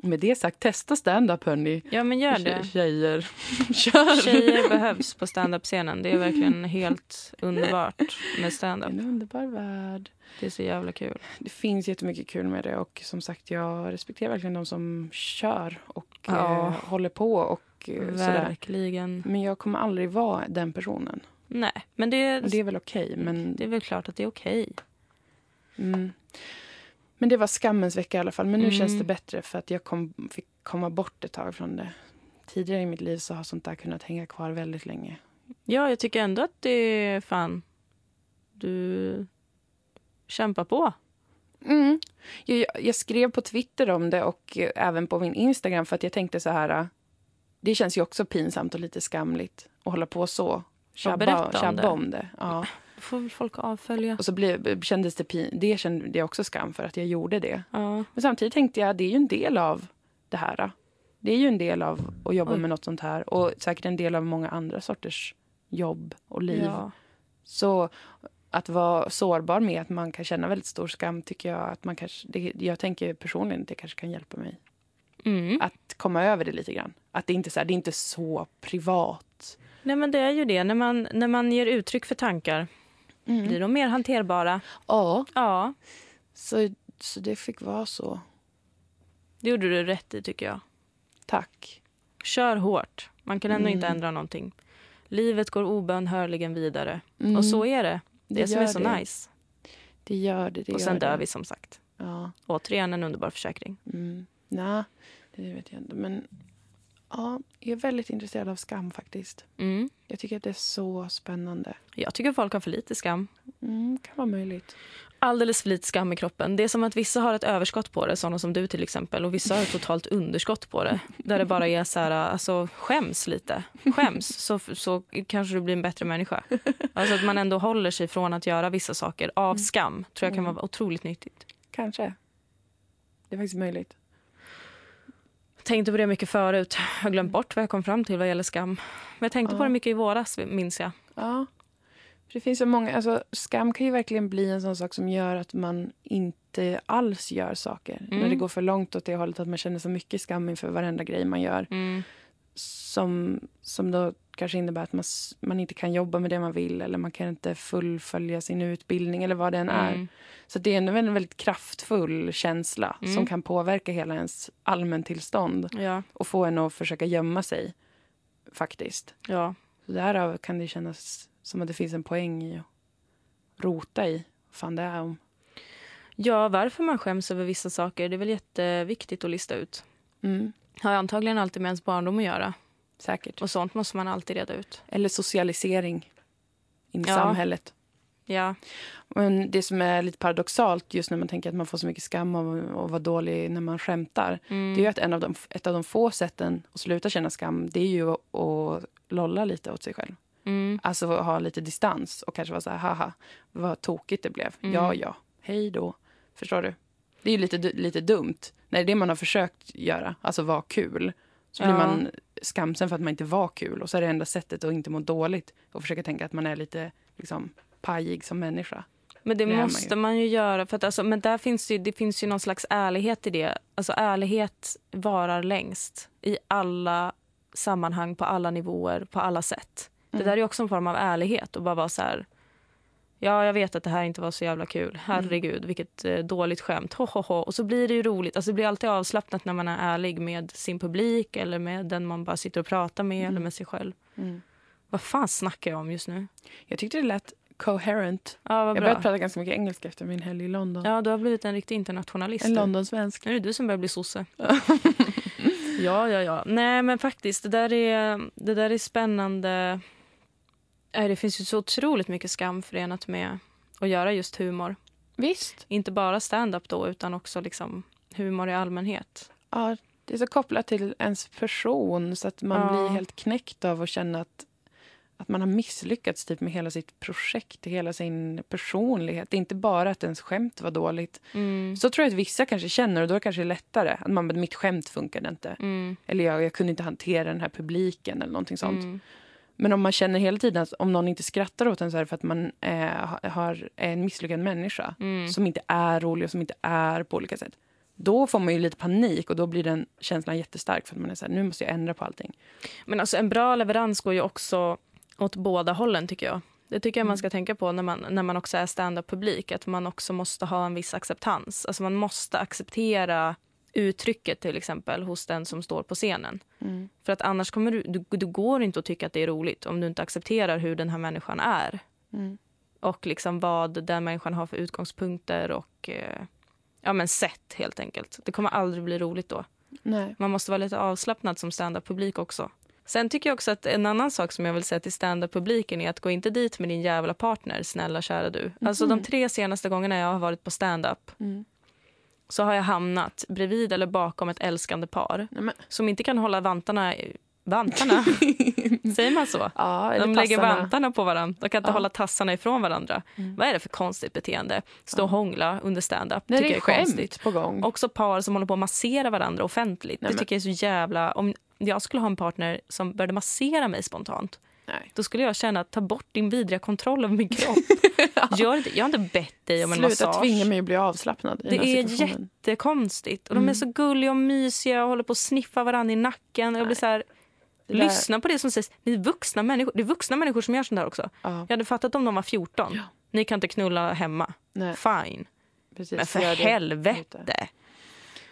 Med det sagt, testa stand-up hörni. Ja, men gör det. Tjejer, [LAUGHS] kör! Tjejer behövs på stand-up-scenen. Det är verkligen helt underbart med stand-up. En underbar värld. Det är så jävla kul. Det finns jättemycket kul med det och som sagt jag respekterar verkligen de som kör och Ja. eh, håller på och eh, sådär. Verkligen. Men jag kommer aldrig vara den personen. Nej, men det, Och det är väl okej, men det är väl klart att det är okej. Mm. Men det var skammens vecka i alla fall. Men nu Mm. känns det bättre för att jag kom, fick komma bort ett tag från det. Tidigare i mitt liv så har sånt där kunnat hänga kvar väldigt länge. Ja, jag tycker ändå att det är fan... Du kämpar på. Mm. Jag, jag- skrev på Twitter om det och eh, även på min Instagram för att jag tänkte så här. eh, Det känns ju också pinsamt och lite skamligt att hålla på så. berätta om tjabba det. om det. Ja. Får väl folk avfölja. Och så blev, kändes det pin, det kände jag också skam för att jag gjorde det. Ja. Men samtidigt tänkte jag det är ju en del av det här. Det är ju en del av att jobba Oj. med något sånt här och säkert en del av många andra sorters jobb och liv. Ja. Så att vara sårbar med att man kan känna väldigt stor skam tycker jag att man kanske, det, jag tänker personligen att det kanske kan hjälpa mig Mm. att komma över det lite grann. Att det inte så, här, det är inte så privat. Nej, men det är ju det. När man, när man ger uttryck för tankar blir de mer hanterbara. Ja, Ja, så, så det fick vara så. det gjorde du rätt i tycker jag. Tack. Kör hårt. Man kan ändå inte Mm. ändra någonting. Livet går obönhörligen vidare. Mm. Och så är det. Det, Det som är så det. nice. Det gör det. det och sen dör vi som sagt. Ja. Återigen en underbar försäkring. Mm. Nej, det vet jag inte. Men ja, jag är väldigt intresserad av skam faktiskt. Mm. Jag tycker att det är så spännande. Jag tycker folk har för lite skam. Mm, kan vara möjligt. Alldeles för lite skam i kroppen. Det är som att vissa har ett överskott på det, såna som du till exempel. Och vissa har ett totalt underskott på det. Där det bara är så här, alltså skäms lite. Skäms, så, så kanske du blir en bättre människa. Alltså att man ändå håller sig från att göra vissa saker av skam. Tror jag kan vara otroligt nyttigt. Kanske. Det är faktiskt möjligt. Tänkte på det mycket förut. Jag har glömt bort vad jag kom fram till vad gäller skam. Men jag tänkte på Ja. det mycket i våras, minns jag. Ja. För det finns så många, alltså, skam kan ju verkligen bli en sån sak som gör att man inte alls gör saker. Mm. När det går för långt åt det hållet att man känner så mycket skam inför varenda grej man gör. Mm. Som, som då kanske innebär att man, man inte kan jobba med det man vill eller man kan inte fullfölja sin utbildning eller vad det än är. Mm. Så det är en väldigt, väldigt kraftfull känsla Mm. som kan påverka hela ens allmäntillstånd Ja, och få en att försöka gömma sig, faktiskt. ja. Så därav kan det kännas som att det finns en poäng i att rota i vad fan det är om. ja, varför man skäms över vissa saker det är väl jätteviktigt att lista ut. Mm, Har antagligen alltid med ens barndom att göra. säkert. Och sånt måste man alltid reda ut. Eller socialisering in i Ja. samhället. Ja, Men det som är lite paradoxalt just när man tänker att man får så mycket skam av att vara dålig när man skämtar. mm. Det är ju att en av de, ett av de få sätten att sluta känna skam det är ju att, att lolla lite åt sig själv. Mm. Alltså ha lite distans och kanske vara så här, haha, vad tokigt det blev. Mm. Ja, ja, hej då. Förstår du? Det är ju lite, lite dumt. När det är det man har försökt göra, alltså vara kul. Så blir Ja. man skamsen för att man inte var kul. Och så är det enda sättet att inte må dåligt och försöka tänka att man är lite liksom, pajig som människa. Men det, Det är man måste ju. man ju göra. För att alltså, men där finns det, ju- det finns ju någon slags ärlighet i det. Alltså ärlighet varar längst i alla sammanhang, på alla nivåer, på alla sätt. Det Mm. där är också en form av ärlighet. Och bara vara så här... Ja, jag vet att det här inte var så jävla kul. Herregud, vilket eh, dåligt skämt. Ho, ho, ho. Och så blir det ju roligt. Alltså, det blir alltid avslappnat när man är ärlig med sin publik eller med den man bara sitter och pratar med eller med sig själv. Mm. Vad fan snackar jag om just nu? Jag tyckte det lät coherent. Ja, Jag bra. började prata ganska mycket engelska efter min helg i London. Ja, du har blivit en riktig internationalist. en. Londonsvensk. Nu är det du som börjar bli sosse. [LAUGHS] ja, ja, ja. Nej, men faktiskt, det där är, det där är spännande. Nej, Det finns ju så otroligt mycket skam förenat med att göra just humor. Visst. Inte bara stand-up då, utan också liksom humor i allmänhet. Ja, det är så kopplat till ens person så att man Ja. blir helt knäckt av att känna att, att man har misslyckats typ med hela sitt projekt, hela sin personlighet. Det är inte bara att ens skämt var dåligt. Mm. Så tror jag att vissa kanske känner och då är det kanske lättare. Att man, mitt skämt funkade inte. Mm. Eller jag, jag kunde inte hantera den här publiken eller någonting sånt. Mm. Men om man känner hela tiden att om någon inte skrattar åt en så är det för att man är, har, en misslyckad människa Mm. som inte är rolig och som inte är på olika sätt. Då får man ju lite panik och då blir den känslan jättestark för att man är så här, nu måste jag ändra på allting. Men alltså, en bra leverans går ju också åt båda hållen, tycker jag. Det tycker jag man ska tänka på när man, när man också är stand-up-publik. Att man också måste ha en viss acceptans. Alltså man måste acceptera uttrycket till exempel hos den som står på scenen. För att annars kommer du, du, du går inte att tycka att det är roligt om du inte accepterar hur den här människan är. Mm. Och liksom vad den människan har för utgångspunkter och eh, ja, men sätt helt enkelt. Det kommer aldrig bli roligt då. Nej. Man måste vara lite avslappnad som stand-up-publik också. Sen tycker jag också att en annan sak som jag vill säga till stand-up-publiken är att gå inte dit med din jävla partner, snälla kära du. Alltså de tre senaste gångerna jag har varit på stand-up Mm. Så har jag hamnat bredvid eller bakom ett älskande par Nej, men, som inte kan hålla vantarna vantarna. [LAUGHS] Säger man så? Ja, De lägger tassarna. vantarna på varandra. De kan inte Ja. hålla tassarna ifrån varandra. Vad är det för konstigt beteende? Stå och hångla under stand-up. Tycker det är jag är konstigt. på gång. Också par som håller på att massera varandra offentligt. Nej, det tycker jag är så jävla... Om jag skulle ha en partner som började massera mig spontant Nej. då skulle jag känna att ta bort din vidriga kontroll över min [LAUGHS] kropp. Gör inte, jag har inte bett dig om en Sluta massage. tvinga mig att bli avslappnad Det är jättekonstigt. Och Mm. de är så gulliga och mysiga och håller på att sniffa varandra i nacken. Och jag blir så här, Det lyssna på det som sägs. Ni vuxna människor. Det är vuxna människor som gör sånt där också. Ja, Jag hade fattat om de var 14. Ja. Ni kan inte knulla hemma. nej, Fine. precis. Men för det helvete. ute.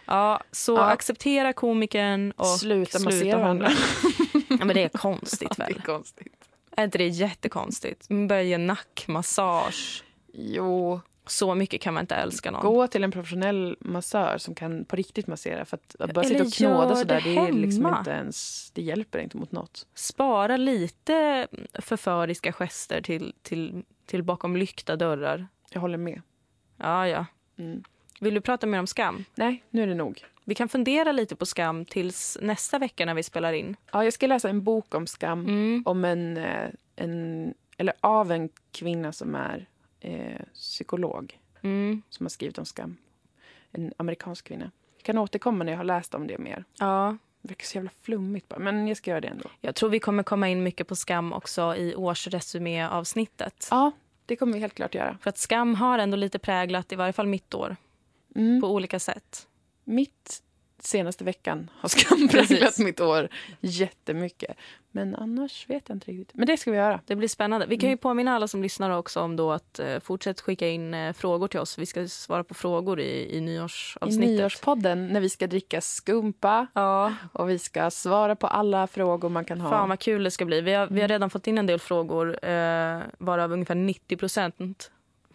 Ja, så Ja. acceptera komikern och Sluta massera varandra. Ja, men det är konstigt [LAUGHS] Det väl? är konstigt. Är inte det jättekonstigt? Man börjar ge nackmassage. Jo, Så mycket kan man inte älska någon. gå till en professionell massör som kan på riktigt massera. För att, att bara Eller sitta och knåda gör sådär, det det, är liksom inte ens, det hjälper inte mot något. Spara lite förföriska gester till, till, till bakom lyckta dörrar. Jag håller med. Ja, ja. Mm. Vill du prata mer om skam? Nej, nu är det nog. Vi kan fundera lite på skam tills nästa vecka när vi spelar in. Ja, jag ska läsa en bok om skam. Mm. Om en, eh, en, eller av en kvinna som är eh, psykolog. Mm. Som har skrivit om skam. En amerikansk kvinna. Jag kan återkomma när jag har läst om det mer. Ja, Det verkar så jävla flummigt bara, men jag ska göra det ändå. jag tror vi kommer komma in mycket på skam också i årsresumé-avsnittet. Ja, det kommer vi helt klart göra. För att skam har ändå lite präglat i varje fall mitt år Mm. på olika sätt. Mitt senaste veckan har skam präglat mitt år jättemycket. Men annars vet jag inte riktigt. Men det ska vi göra. Det blir spännande. Vi kan Mm. ju påminna alla som lyssnar också om då att eh, fortsätt skicka in eh, frågor till oss. Vi ska svara på frågor i, i I nyårsavsnittet. nyårspodden när vi ska dricka skumpa Ja, och vi ska svara på alla frågor man kan ha. fan vad kul det ska bli. Vi har, vi har Mm. redan fått in en del frågor eh, varav ungefär 90 procent [LAUGHS]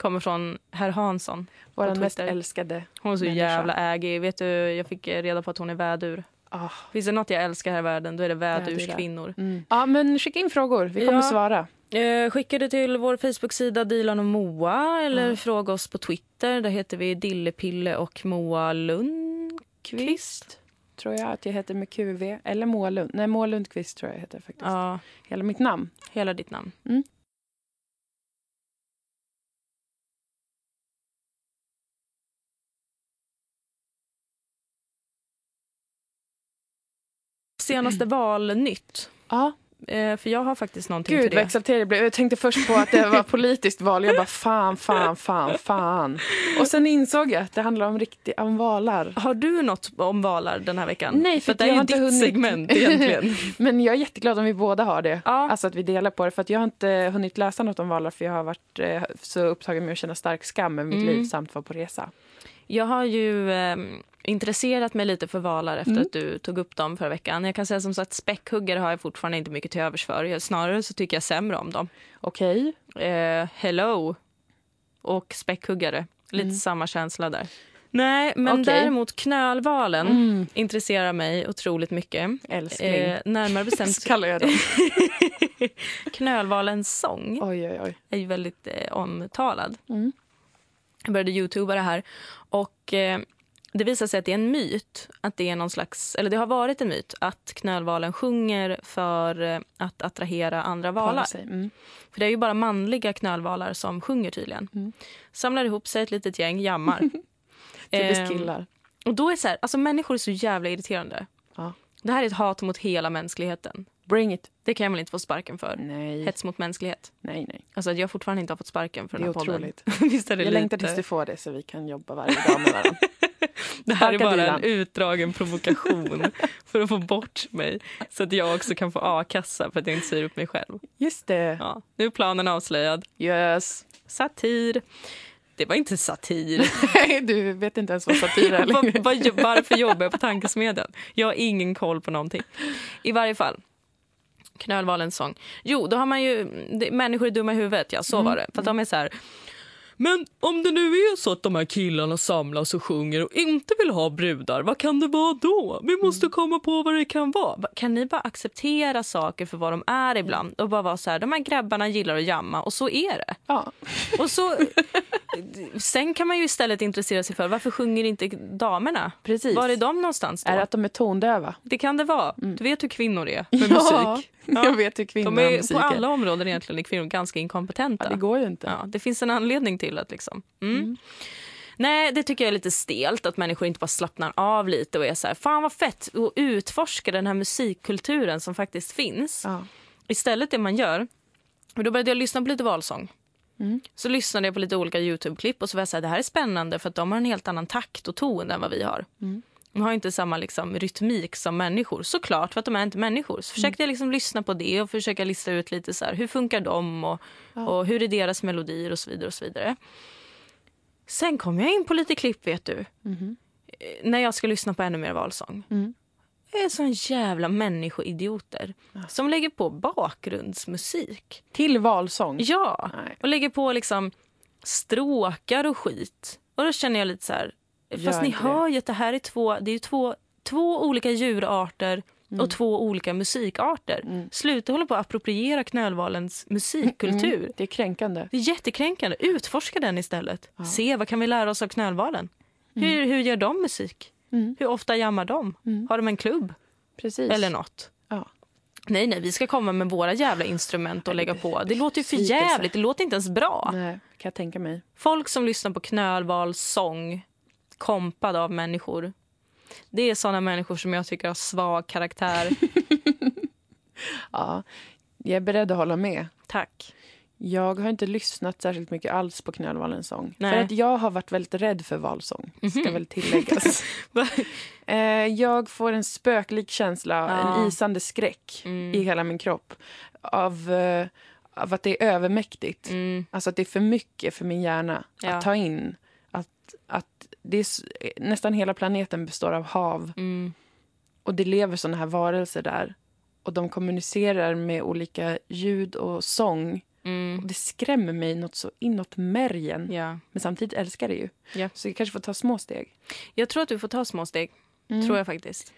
kommer från herr Hansson. Vår mest älskade. Hon är så Människa. jävla ägig. Vet du, jag fick reda på att hon är vädur. Ah, Finns det något jag älskar här i världen då är det vädurskvinnor. mm. Ja, men skicka in frågor. Vi kommer Ja. svara. Eh, skicka det till vår Facebook-sida Dilan och Moa eller Ja. fråga oss på Twitter. Där heter vi Dillepille och Moa Lundqvist. Tror jag att jag heter med QV. Eller Moa Lund. Nej, Moa Lundqvist tror jag heter faktiskt. Ja, Hela mitt namn. hela ditt namn. Mm. Senaste [CLEARS THROAT] valnytt. Ja, Eh, för jag har faktiskt någonting Gud till vad det. exalterad jag blev. Jag tänkte först på att det var politiskt val. Jag bara fan, fan, fan, fan. Och sen insåg jag att det handlar om riktiga om valar. Har du något om valar den här veckan? Nej, för att det är ju inte ditt hunnit. segment [LAUGHS] egentligen. Men jag är jätteglad om vi båda har det. Ja. Alltså att vi delar på det. För att jag har inte hunnit läsa något om valar för jag har varit eh, så upptagen med att känna stark skam över mitt Mm. liv samt vara på resa. Jag har ju eh, intresserat mig lite för valar efter Mm. att du tog upp dem förra veckan. Jag kan säga som sagt späckhuggare har jag fortfarande inte mycket till övers för. Snarare så tycker jag sämre om dem. Okej. Eh, hello och späckhuggare. Lite Mm. samma känsla där. Nej, men Okej. däremot knölvalen Mm. intresserar mig otroligt mycket. Älskling. Eh, närmare bestämt [LAUGHS] kallar jag dem. [LAUGHS] knölvalens sång Oj, oj, oj. är ju väldigt eh, omtalad. Mm. Jag började youtuba det här och eh, det visar sig att det är en myt, att det är någon slags, eller det har varit en myt att knölvalen sjunger för eh, att attrahera andra valar. Mm. För det är ju bara manliga knölvalar som sjunger tydligen. Mm. Samlar ihop sig ett litet gäng, jammar. [LAUGHS] Typiskt Ehm, killar. Och då är så här, alltså människor är så jävla irriterande. Ja. Det här är ett hat mot hela mänskligheten. Bring it. Det kan jag väl inte få sparken för. Nej, Hets mot mänsklighet. nej, nej. Alltså jag fortfarande inte har fått sparken för den är här podden. otroligt. [LAUGHS] Visst är det Jag lite... längtar tills du får det så vi kan jobba varje dag med varandra. [LAUGHS] Det här är Sparka bara Dilan. en utdragen provokation [LAUGHS] för att få bort mig så att jag också kan få a-kassa för att jag inte säger upp mig själv. Just det. Ja, nu är planen avslöjad. Yes. Satir. Det var inte satir. Nej, du vet inte ens vad satir är längre. vad- varför jobbar jag på tankesmedjan? Jag har ingen koll på någonting. I varje fall. Knölvalens sång. Jo, då har man ju... Det, människor är dumma i huvudet, ja. Så var det. För att de är så här... Men om det nu är så att de här killarna samlas och sjunger och inte vill ha brudar, vad kan det vara då? Vi måste komma på vad det kan vara. Va- Kan ni bara acceptera saker för vad de är ibland och bara vara så här, de här grabbarna gillar att jamma och så är det. Ja. Och så... [LAUGHS] Sen kan man ju istället intressera sig för varför sjunger inte damerna? Precis. Var är de någonstans då? Är det att de är tondöva? Det kan det vara. Du vet hur kvinnor är [LAUGHS] med Ja, musik. [LAUGHS] jag vet hur kvinnor De är musik på är. alla områden egentligen är kvinnor ganska inkompetenta. Ja, det går ju inte. Ja, det finns en anledning till att liksom... Mm. Nej, det tycker jag är lite stelt att människor inte bara slappnar av lite och är så här, fan vad fett och utforska den här musikkulturen som faktiskt finns. Ja. Istället det man gör, och då började jag lyssna på lite valsång. Mm. Så lyssnade jag på lite olika Youtube-klipp och så var jag så här, det här är spännande för att de har en helt annan takt och ton än vad vi har. Mm. De har inte samma liksom, rytmik som människor, såklart för att de är inte människor. Så försökte jag liksom lyssna på det och försöka lista ut lite så här, hur funkar de och, och hur är deras melodier och så vidare. och så vidare. Sen kom jag in på lite klipp vet du. Eh, När jag ska lyssna på ännu mer valsång. Mm. Det är sån jävla människoidioter som lägger på bakgrundsmusik. Till valsång? Ja, Nej. och lägger på liksom stråkar och skit. Och då känner jag lite så här, fast ni hör ju att det här är två, det är två, två olika djurarter Mm. och två olika musikarter. Sluta hålla på att appropriera knölvalens musikkultur. Mm. Det är kränkande. Det är jättekränkande. Utforska den istället. Se vad kan vi lära oss av knölvalen. Hur, hur gör de musik? Mm. Hur ofta jammar de? Har de en klubb Precis. eller något? Ja. Nej, nej, vi ska komma med våra jävla instrument och lägga på. Det låter ju för jävligt. Det låter inte ens bra. Nej, kan jag tänka mig. Folk som lyssnar på knölvals sång kompad av människor. Det är såna människor som jag tycker har svag karaktär. [LAUGHS] Ja, jag är beredd att hålla med. Tack. Jag har inte lyssnat särskilt mycket alls på Knölvalens sång. Nej. Mhm. För att jag har varit väldigt rädd för valsång, ska väl tilläggas. [LAUGHS] eh, jag får en spöklik känsla, Ja. en isande skräck Mm. i hela min kropp av, eh, av att det är övermäktigt. Mm. Alltså att det är för mycket för min hjärna Ja. att ta in. Att, att det är, s- nästan hela planeten består av hav Mm. och det lever såna här varelser där. Och de kommunicerar med olika ljud och sång. Mm. Och det skrämmer mig något så inåt märgen. Ja. Men samtidigt älskar det ju. Ja. Så jag kanske får ta små steg. Jag tror att du får ta små steg. Tror jag faktiskt.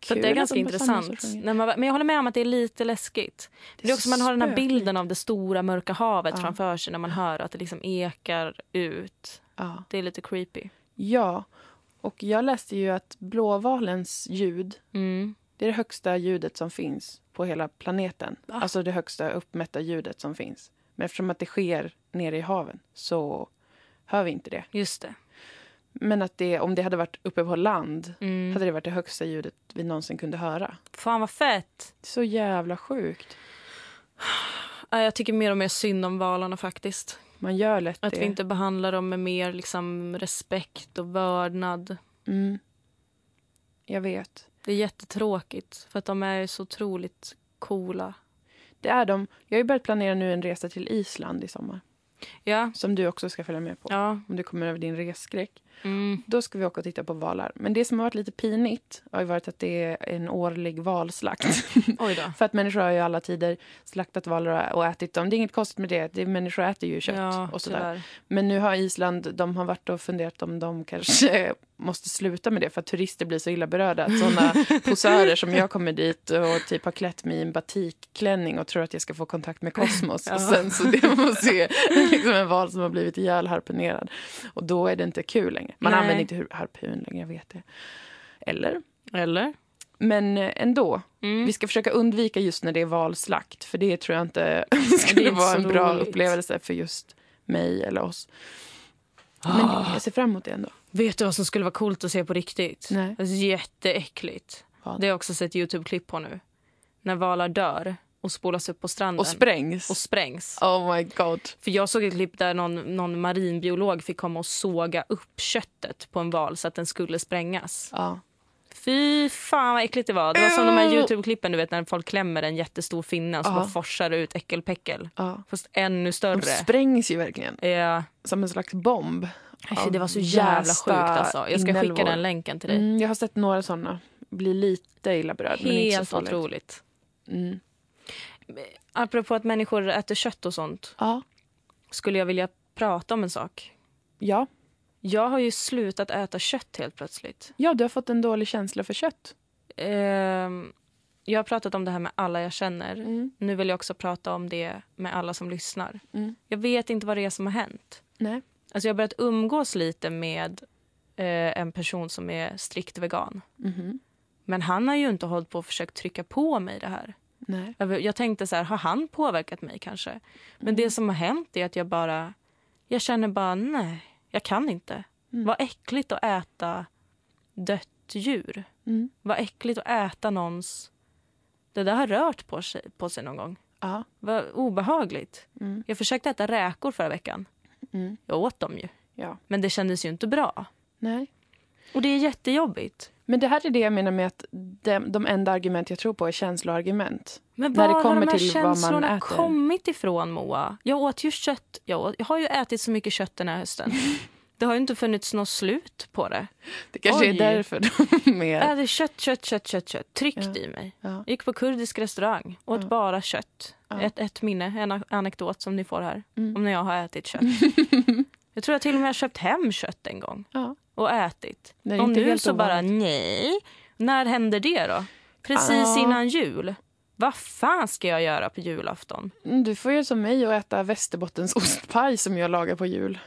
Kul det är ganska de intressant. När man, men jag håller med om att det är lite läskigt. Det är också man har den här bilden av det stora mörka havet Ja. framför sig när man hör att det liksom ekar ut. Ja. Det är lite creepy. ja. Och jag läste ju att blåvalens ljud, Mm. det är det högsta ljudet som finns på hela planeten. Va? Alltså det högsta uppmätta ljudet som finns. Men eftersom att det sker nere i haven så hör vi inte det. Just det. Men att det, om det hade varit uppe på land Mm. hade det varit det högsta ljudet vi någonsin kunde höra. Fan vad fett. Så jävla sjukt. Ja, Jag tycker mer och mer synd om valarna faktiskt. Man gör lätt Att det. vi inte behandlar dem med mer liksom, respekt och vördnad. Mm. Jag vet. Det är jättetråkigt för att de är så otroligt coola. Det är de. Jag har börjat planera nu en resa till Island i sommar. Ja. Som du också ska följa med på. Ja. Om du kommer över din resskräck. Mm. Då ska vi åka och titta på valar. Men det som har varit lite pinigt har varit att det är en årlig valslakt. [LAUGHS] För att människor har ju alla tider slaktat valar och ätit dem. Det är inget konstigt med det. det är, människor äter ju kött Ja, och sådär. tyvärr. Men nu har Island, de har varit och funderat om de kanske [LAUGHS] måste sluta med det för att turister blir så illa berörda. Att såna [LAUGHS] posörer som jag kommer dit och typ har klätt mig i en batikklänning och tror att jag ska få kontakt med kosmos. Och sen så det man se liksom en val som har blivit ihjälharpunerad. Och då är det inte kul längre. Man Nej. använder inte harpun längre, jag vet det. Eller? Eller? Men eh, ändå. Mm. Vi ska försöka undvika just när det är valslakt. För det tror jag inte [LAUGHS] skulle vara en bra roligt. upplevelse för just mig eller oss. Men jag ser fram emot det ändå. Vet du vad som skulle vara coolt att se på riktigt? Nej. Det är jätteäckligt. Vad? Det har jag också sett Youtube-klipp på nu. När valar dör och spolas upp på stranden. Och sprängs. Och sprängs. Oh my god. För jag såg ett klipp där någon, någon marinbiolog fick komma och såga upp köttet på en val så att den skulle sprängas. Ja. Fy fan vad äckligt det var. Det var som de här. Youtube-klippen du vet när folk klämmer en jättestor finne och så bara forsar ut äckelpäckel. ja. Fast ännu De större. sprängs ju verkligen. Ja. Som en slags bomb. av Det var så jävla sjukt alltså. Jag ska inälvor. skicka den länken till dig. Mm, jag har sett några såna. Blir lite illa berörd. men inte så Helt farligt. otroligt. Mm. Apropå att människor äter kött och sånt Ja. skulle jag vilja prata om en sak. ja. Jag har ju slutat äta kött helt plötsligt. Ja, du har fått en dålig känsla för kött. Ehm, jag har pratat om det här med alla jag känner. Mm. Nu vill jag också prata om det med alla som lyssnar. Mm. Jag vet inte vad det är som har hänt. Nej. Alltså jag har börjat umgås lite med eh, en person som är strikt vegan. Mhm. Men han har ju inte hållit på och försökt trycka på mig det här. Nej. Jag, tänkte så här, har han påverkat mig kanske? Men det som har hänt är att jag bara, jag känner bara nej, jag kan inte. Mm. Vad äckligt att äta dött djur. Mm. Vad äckligt att äta någons, det där har rört på sig, på sig någon gång. Ja. Vad obehagligt. Mm. Jag försökte äta räkor förra veckan. Mm. Jag åt dem ju. ja. Men det kändes ju inte bra. Nej. Och det är jättejobbigt. Men det här är det jag menar med att de, de enda argument jag tror på är känsloargument. Men När det var kommer har de här till känslorna kommit ifrån, Moa? Jag åt ju kött. Jag, åt, jag har ju ätit så mycket kött den här hösten. [LAUGHS] Det har ju inte funnits något slut på det. Det kanske Oj. är därför de är... Jag äter kött, kött, kött, kött, kött. Tryckt Ja. i mig. Ja. Gick på kurdisk restaurang. Åt Ja. bara kött. Ja. Ett, ett minne, en anekdot som ni får här. Mm. Om när jag har ätit kött. [LAUGHS] jag tror jag till och med har köpt hem kött en gång. Ja. Och ätit. Är och nu så bara nej. När händer det då? Precis Ja. innan jul. Vad fan ska jag göra på julafton? Mm, Du får göra som mig och äta Västerbottens ostpaj [LAUGHS] som jag lagar på jul.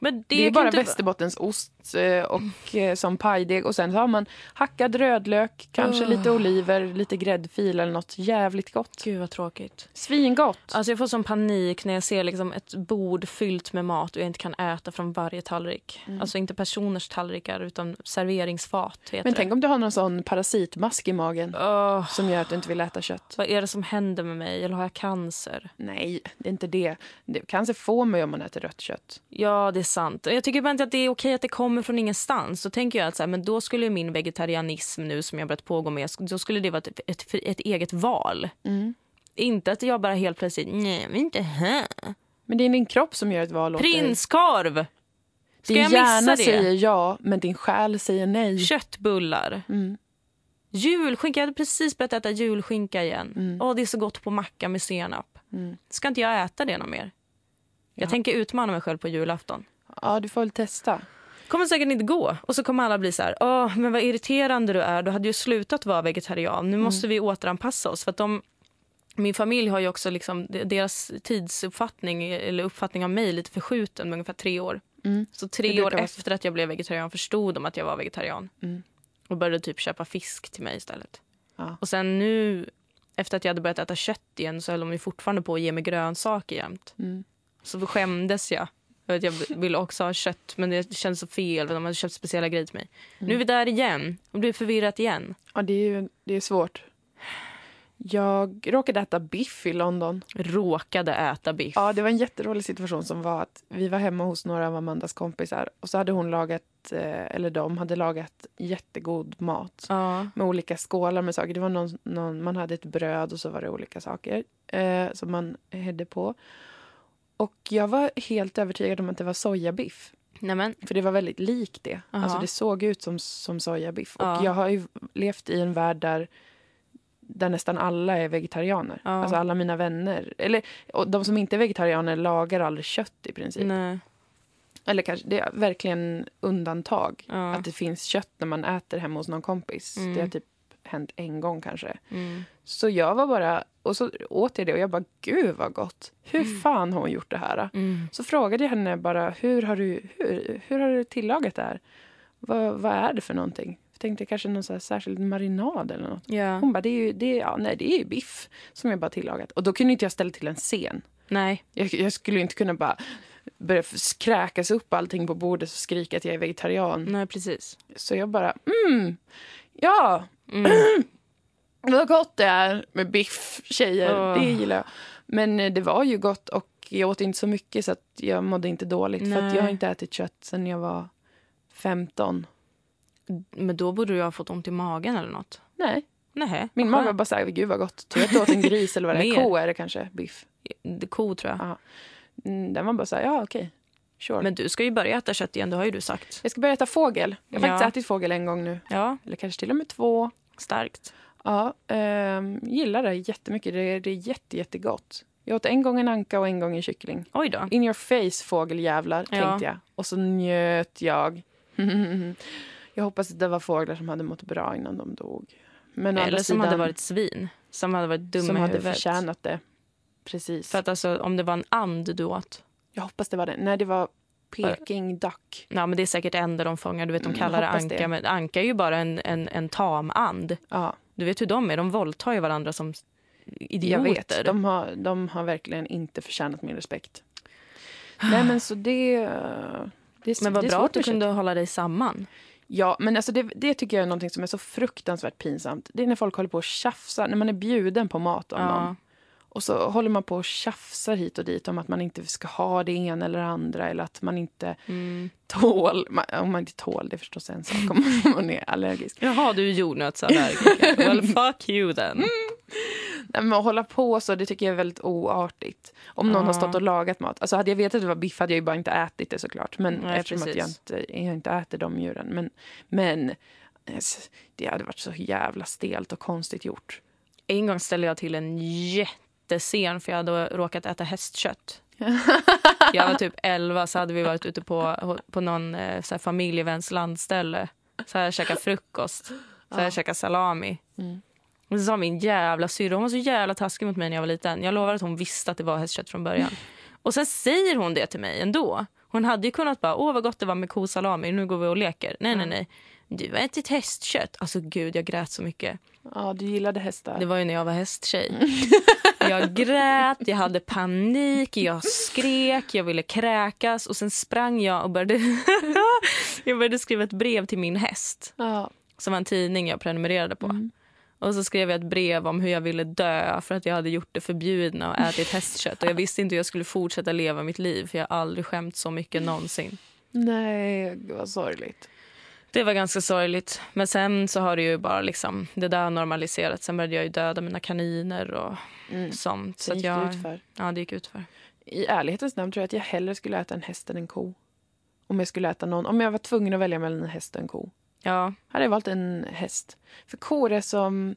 Men det, Det, är bara inte... Västerbottens ost eh, och eh, som pajdeg och sen så har man hackad rödlök, kanske Ugh. lite oliver, lite gräddfil eller något jävligt gott. Gud vad tråkigt. Svingott. Alltså jag får sån panik när jag ser liksom ett bord fyllt med mat och jag inte kan äta från varje tallrik. Alltså inte personers tallrikar utan serveringsfat Men det. tänk om du har någon sån parasitmask i magen Åh, som gör att du inte vill äta kött. vad är det som händer med mig? Eller har jag cancer? Nej, det är inte det. det cancer får man ju om man äter rött kött. Ja, det är sant. Jag tycker bara inte att det är okej att det kommer från ingenstans. Då tänker jag att så här, men då skulle min vegetarianism nu som jag börjat pågå med, då skulle det vara ett, ett, ett eget val. Mm. Inte att jag bara helt plötsligt, nej, men inte här. Men det är din kropp som gör ett val åt dig. Prinskorv! Ska Din jag hjärna det? säger ja, men din själ säger nej. Köttbullar. Mm. Julskinka. Jag hade precis börjat äta julskinka igen. Mm. Åh, det är så gott på macka med senap. Mm. Ska inte jag äta det något mer? Jag Ja. tänker utmana mig själv på julafton. Ja, du får väl testa. kommer säkert inte gå. Och så kommer alla bli så här, åh, men vad irriterande du är. Du hade ju slutat vara vegetarian. Nu måste vi återanpassa oss. För att de, min familj har ju också liksom, deras tidsuppfattning eller uppfattning av mig lite förskjuten med ungefär tre år. Mm. Så tre år efter att jag blev vegetarian förstod de att jag var vegetarian. Mm. Och började typ köpa fisk till mig istället. Ja. Och sen nu, efter att jag hade börjat äta kött igen så höll de ju fortfarande på att ge mig grönsaker jämt. Mm. Så skämdes jag. För att jag ville också ha kött, men det känns så fel. för De hade köpt speciella grejer till mig. Nu är vi där igen. Och blir förvirrat igen. Ja, det är ju det är svårt. Jag råkade äta biff i London. Råkade äta biff. Ja, det var en jätterolig situation som var att vi var hemma hos några av Amandas kompisar och så hade hon lagat, eh, eller de hade lagat jättegod mat Ja. med olika skålar med saker. Det var någon, någon, man hade ett bröd och så var det olika saker eh, som man hädde på. Och jag var helt övertygad om att det var sojabiff. Nämen. För det var väldigt likt det. Aha. Alltså det såg ut som, som sojabiff. Ja. Och jag har ju levt i en värld där, där nästan alla är vegetarianer. Ja. Alltså alla mina vänner. Eller de som inte är vegetarianer lagar aldrig kött i princip. Nej. Eller kanske, det är verkligen undantag. Ja. Att det finns kött när man äter hemma hos någon kompis. Mm. Det har typ hänt en gång kanske. Mm. Så jag var bara, och så åt jag det och jag bara, gud vad gott. Hur fan har hon gjort det här? Mm. Så frågade jag henne bara, hur har du, hur, hur har du tillagat det här? Vad, vad är det för någonting? Jag tänkte kanske någon så särskild marinad eller något. Ja. Hon bara, det är ju, det är, ja, nej, det är ju biff som jag bara tillagat. Och då kunde inte jag ställa till en scen. Nej. Jag, jag skulle inte kunna bara börja kräkas upp allting på bordet och skrika att jag är vegetarian. Nej, precis. Så jag bara, mm, ja, Mm. [CLEARS THROAT] vad gott det är med biff, tjejer. Åh. Det gillar jag. Men eh, det var ju gott och jag åt inte så mycket så att jag mådde inte dåligt. För att Nej. jag har inte ätit kött sen jag var 15. Men då borde du ha fått ont i magen eller något. Nej, Nej. min mage var bara så här, gud vad gott. Tur att du åt en gris eller vad det är. [LAUGHS] Ko är det kanske, biff. Ko tror jag. Ja. Mm, Den var bara så här, ja okej. Sure. Men du ska ju börja äta kött igen, det har ju du sagt. Jag ska börja äta fågel. Jag har Ja. faktiskt ätit fågel en gång nu. Ja, Eller kanske till och med två. starkt. Ja, ehm, gillar det jättemycket. Det är, det är jätte, jättegott. Jag åt en gång en anka och en gång en kyckling. Oj då. In your face fågeljävlar, Ja. tänkte jag. Och så njöt jag. [LAUGHS] jag hoppas att det var fåglar som hade mått bra innan de dog. Men Eller som sidan, hade varit svin. Som hade varit dumma som hade huvudet. förtjänat det. Precis. För att alltså, om det var en and du åt. Jag hoppas det var det. Nej, det var Peking duck. Ja, men det är säkert änder de fångar. Du vet, de Mm, kallar det hoppas anka. det. Men anka är ju bara en, en, en tamand. Ja, Du vet hur de är. De våldtar ju varandra som idioter. jag vet. De har, de har verkligen inte förtjänat min respekt. Nej, men så det... det är, Men vad det bra att du kunde hålla dig samman. Ja, men alltså det, det tycker jag är något som är så fruktansvärt pinsamt. Det är när folk håller på och tjafsar, när man är bjuden på mat av någon. Och så håller man på och tjafsar hit och dit om att man inte ska ha det ena eller det andra eller att man inte Mm. Tål. Om man inte tål, det är förstås en sak om [LAUGHS] man är allergisk. Jaha, du är jordnötsallergiker. [LAUGHS] well, fuck you then. Nej, men att hålla på så, det tycker jag är väldigt oartigt. Om någon Ja. har stått och lagat mat. Alltså hade jag vetat att det var biff hade jag ju bara inte ätit det såklart. Men Nej, eftersom att jag inte, jag inte äter de djuren. Men, men eh, det hade varit så jävla stelt och konstigt gjort. En gång ställde jag till en jättescen för jag hade råkat äta hästkött. [LAUGHS] Jag var typ 11 så hade vi varit ute på, på någon eh, så här familjeväns landställe. Så här käkat frukost. Så här Ja. käkat salami. Mm. Och så sa min jävla syrra, hon var så jävla taskig mot mig när jag var liten. Jag lovar att hon visste att det var hästkött från början. Och sen säger hon det till mig ändå. Hon hade ju kunnat bara, åh vad gott det var med kosalami, nu går vi och leker. Nej, nej, nej. Du har ätit hästkött. Alltså gud, jag grät så mycket. Ja, du gillade hästar. Det var ju när jag var hästtjej. [LAUGHS] Jag grät, jag hade panik, jag skrek, jag ville kräkas och sen sprang jag och började, [LAUGHS] jag började skriva ett brev till min häst Ja. som var en tidning jag prenumererade på. Mm. Och så skrev jag ett brev om hur jag ville dö för att jag hade gjort det förbjudna och ätit hästkött. Och jag visste inte hur jag skulle fortsätta leva mitt liv för jag har aldrig skämt så mycket någonsin. Nej, vad sorgligt. Det var ganska sorgligt. Men sen så har det ju bara liksom, det där har normaliserats. Sen började jag ju döda mina kaniner och Mm. sånt. Så Så att gick jag, det utför. Ja, det gick ut för. I ärlighetens namn tror jag att jag hellre skulle äta en häst än en ko. Om jag skulle äta någon. Om jag var tvungen att välja mellan en häst och en ko. Ja, hade jag valt en häst. För kor är som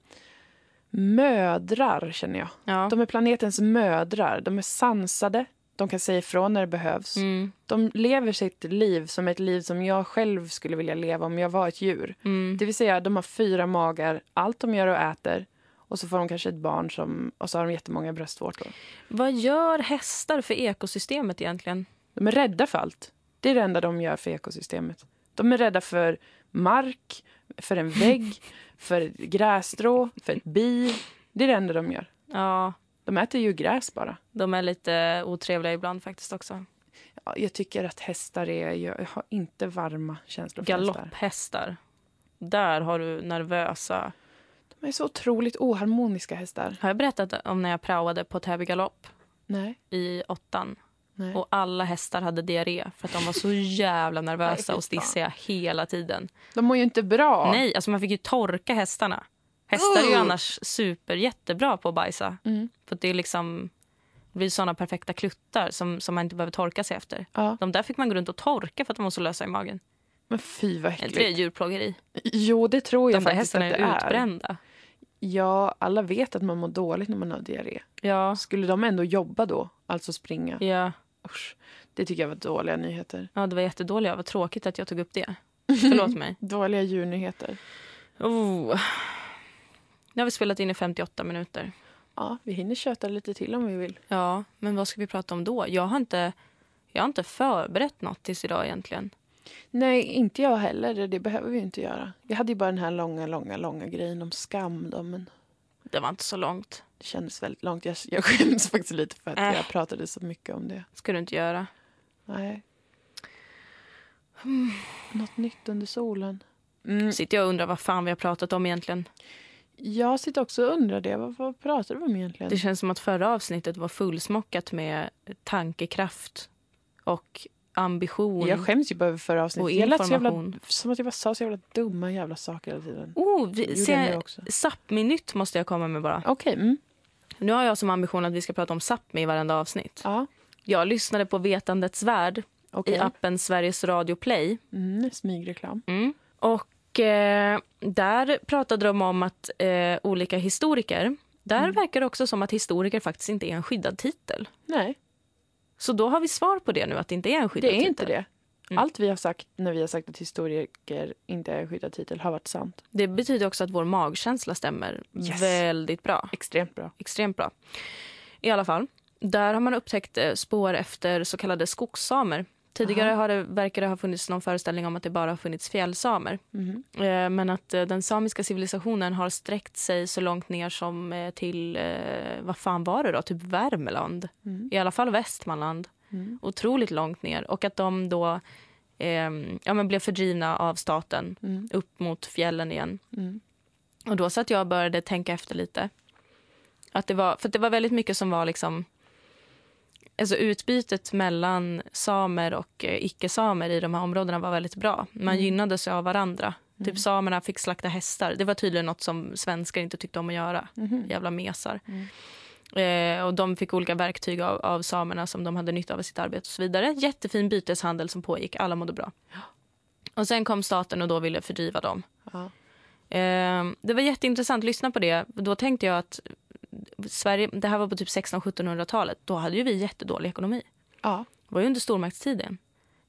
mödrar, känner jag. ja. De är planetens mödrar. De är sansade. De kan säga ifrån när det behövs. Mm, De lever sitt liv som ett liv som jag själv skulle vilja leva om jag var ett djur. mm. Det vill säga, de har fyra magar. Allt de gör och äter. Och så får de kanske ett barn som, och så har de jättemånga bröstvårtor. Vad gör hästar för ekosystemet egentligen? De är rädda för allt. Det är det enda de gör för ekosystemet. De är rädda för mark, för en vägg, [LAUGHS] för ett grässtrå, för ett bi. Det är det enda de gör. Ja, De äter ju gräs bara. de är lite otrevliga ibland faktiskt också. Ja, jag tycker att hästar är... Jag har inte varma känslor för hästar. Galopphästar. Där har du nervösa... De är så otroligt oharmoniska hästar. Har jag berättat om när jag praoade på Täby galopp Nej. i åttan? Nej. Och alla hästar hade diarré för att de var så [LAUGHS] jävla nervösa och stissiga hela tiden. De mår ju inte bra. Nej, alltså man fick ju torka hästarna. Hästar är ju annars super jättebra på att bajsa. Mm. För att det är liksom det blir såna perfekta kluttar som, som man inte behöver torka sig efter. Ja, De där fick man gå runt och torka för att de var så lösa i magen. men fy vad Är inte det äckligt. djurplågeri? Jo, det tror jag De faktiskt att det är är. utbrända. Ja, alla vet att man mår dåligt när man har diarré. Ja. Skulle de ändå jobba då? Alltså springa? Ja. Usch. Det tycker jag var dåliga nyheter. ja, det var jättedåliga. Vad tråkigt att jag tog upp det. [LAUGHS] Förlåt mig. Dåliga djurnyheter. Oh. Nu har vi spelat in i 58 minuter. Ja, vi hinner köta lite till om vi vill. Ja, men vad ska vi prata om då? Jag har inte, jag har inte förberett något tills idag egentligen. Nej, inte jag heller. Det behöver vi inte göra. Jag hade ju bara den här långa, långa, långa grejen om skam då, men Det var inte så långt. det kändes väldigt långt. Jag, jag skäms faktiskt lite för att Äh. jag pratade så mycket om det. ska du inte göra. Nej. Något nytt under solen. Mm. Sitter jag och undrar vad fan vi har pratat om egentligen. Jag sitter också och undrar det. Vad, vad pratar vi om egentligen? Det känns som att förra avsnittet var fullsmockat med tankekraft och ambition. Jag skäms ju bara över förra avsnittet. Jag lät så jävla, information. som att jag bara sa så jävla dumma jävla saker hela tiden. Oh, vi, se, också. Sápmi-nytt måste jag komma med bara. Okej, mm. Nu har jag som ambition att vi ska prata om Sápmi i varenda avsnitt. ja. Jag lyssnade på Vetandets värld Okej. i appen Sveriges Radio Play. Mm, smygreklam. Mm. Och eh, där pratade de om att eh, olika historiker, där Mm. verkar det också som att historiker faktiskt inte är en skyddad titel. Nej, Så då har vi svar på det nu, att det inte är en skyddad det är titel. inte det. Mm. Allt vi har sagt när vi har sagt att historiker inte är en skyddad titel har varit sant. Det betyder också att vår magkänsla stämmer Yes. väldigt bra. Extremt bra. Extremt bra. I alla fall, där har man upptäckt eh, spår efter så kallade skogssamer Tidigare Aha. har det, verkar det ha funnits någon föreställning om att det bara har funnits fjällsamer. Eh, Men att eh, den samiska civilisationen har sträckt sig så långt ner som eh, till, vad fan var det då, typ Värmland. Mm. I alla fall Västmanland. Mm. Otroligt långt ner. Och att de då eh, ja, men blev fördrivna av staten Mm. upp mot fjällen igen. Mm. Och då satt jag och började tänka efter lite. Att det var, för det var väldigt mycket som var liksom... Alltså utbytet mellan samer och eh, icke-samer i de här områdena var väldigt bra. Man Mm. gynnade sig av varandra. Mm. Typ samerna fick slakta hästar. Det var tydligen något som svenskar inte tyckte om att göra. Mhm. Jävla mesar. Mm. Eh, och de fick olika verktyg av, av samerna som de hade nytta av i sitt arbete och så vidare. Jättefin byteshandel som pågick. Alla mådde bra. Och sen kom staten och då ville fördriva dem. Ja. Eh, det var jätteintressant. Lyssna på det. Då tänkte jag att Sverige, det här var på typ 1600-1700-talet. Då hade ju vi jättedålig ekonomi. ja. Det var ju under stormaktstiden.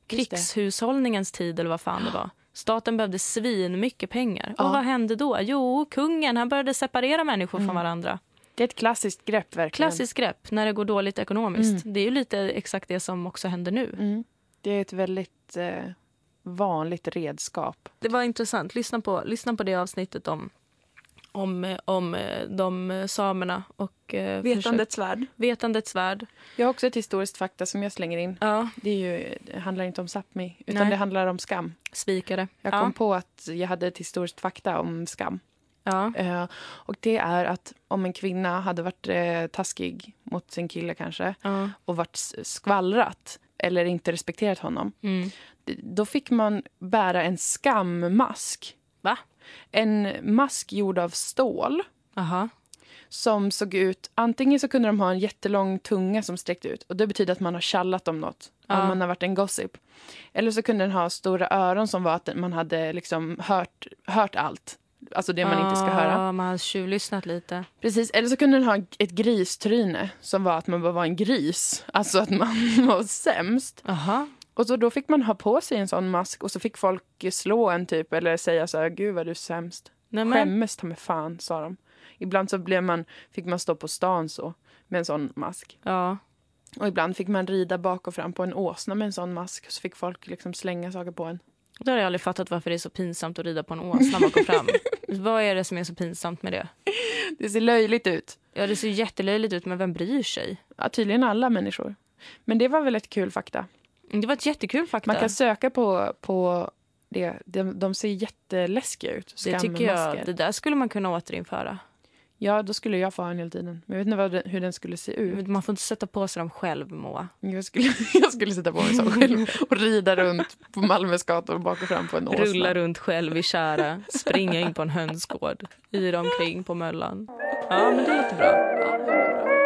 Krigshushållningens tid eller vad fan det var. Staten behövde svin mycket pengar. Ja. Och vad hände då? Jo, kungen han började separera människor Mm. från varandra. Det är ett klassiskt grepp verkligen. Klassiskt grepp när det går dåligt ekonomiskt. Mm. Det är ju lite exakt det som också händer nu. Mm. Det är ett väldigt eh, vanligt redskap. Det var intressant. Lyssna på, lyssna på det avsnittet om, om, om eh, de eh, samerna och eh, Vetandets värld. vetandets värld. Jag har också ett historiskt fakta som jag slänger in. Ja, Det, ju, det handlar inte om Sápmi, utan Nej. det handlar om skam. svikare. Jag ja. kom på att jag hade ett historiskt fakta om skam. Ja. Eh, och det är att om en kvinna hade varit eh, taskig mot sin kille kanske Ja. och varit skvallrat eller inte respekterat honom, Mm. då fick man bära en skammask. Va? En mask gjord av stål Aha. som såg ut... Antingen så kunde de ha en jättelång tunga som sträckte ut och det betyder att man har tjallat om något. Ja. Om man har varit en gossip. Eller så kunde den ha stora öron som var att man hade liksom hört, hört allt. Alltså det man inte ska höra. Ja, man har tjuvlyssnat lite. Precis, eller så kunde den ha ett gristryne som var att man bara var en gris. Alltså att man [LAUGHS] var sämst. Aha. Och så då fick man ha på sig en sån mask och så fick folk slå en typ eller säga så här, gud vad du är sämst. Nej, men, Skämmes ta mig fan, sa de. Ibland så blev man, fick man stå på stan så med en sån mask. ja. Och ibland fick man rida bak och fram på en åsna med en sån mask. Så fick folk liksom slänga saker på en. Då har jag aldrig fattat varför det är så pinsamt att rida på en åsna bak och fram. [LAUGHS] Vad är det som är så pinsamt med det? Det ser löjligt ut. Ja, det ser jättelöjligt ut, men vem bryr sig? Ja, tydligen alla människor. Men det var väl ett kul fakta. Det var ett jättekul fakta. Man kan söka på, på det. De, de ser jätteläskiga ut. det tycker jag, det där skulle man kunna återinföra. Ja, då skulle jag få ha en hela tiden. Men jag vet inte vad den, hur den skulle se ut. Man får inte sätta på sig dem själv, Moa. Jag skulle, [LAUGHS] jag skulle sätta på mig så själv och rida runt på Malmös gator bak och fram på en åsna. Rulla runt själv i kära, springa in på en hönsgård, yra omkring på Möllan. Ja, men det låter bra. Ja, det var bra.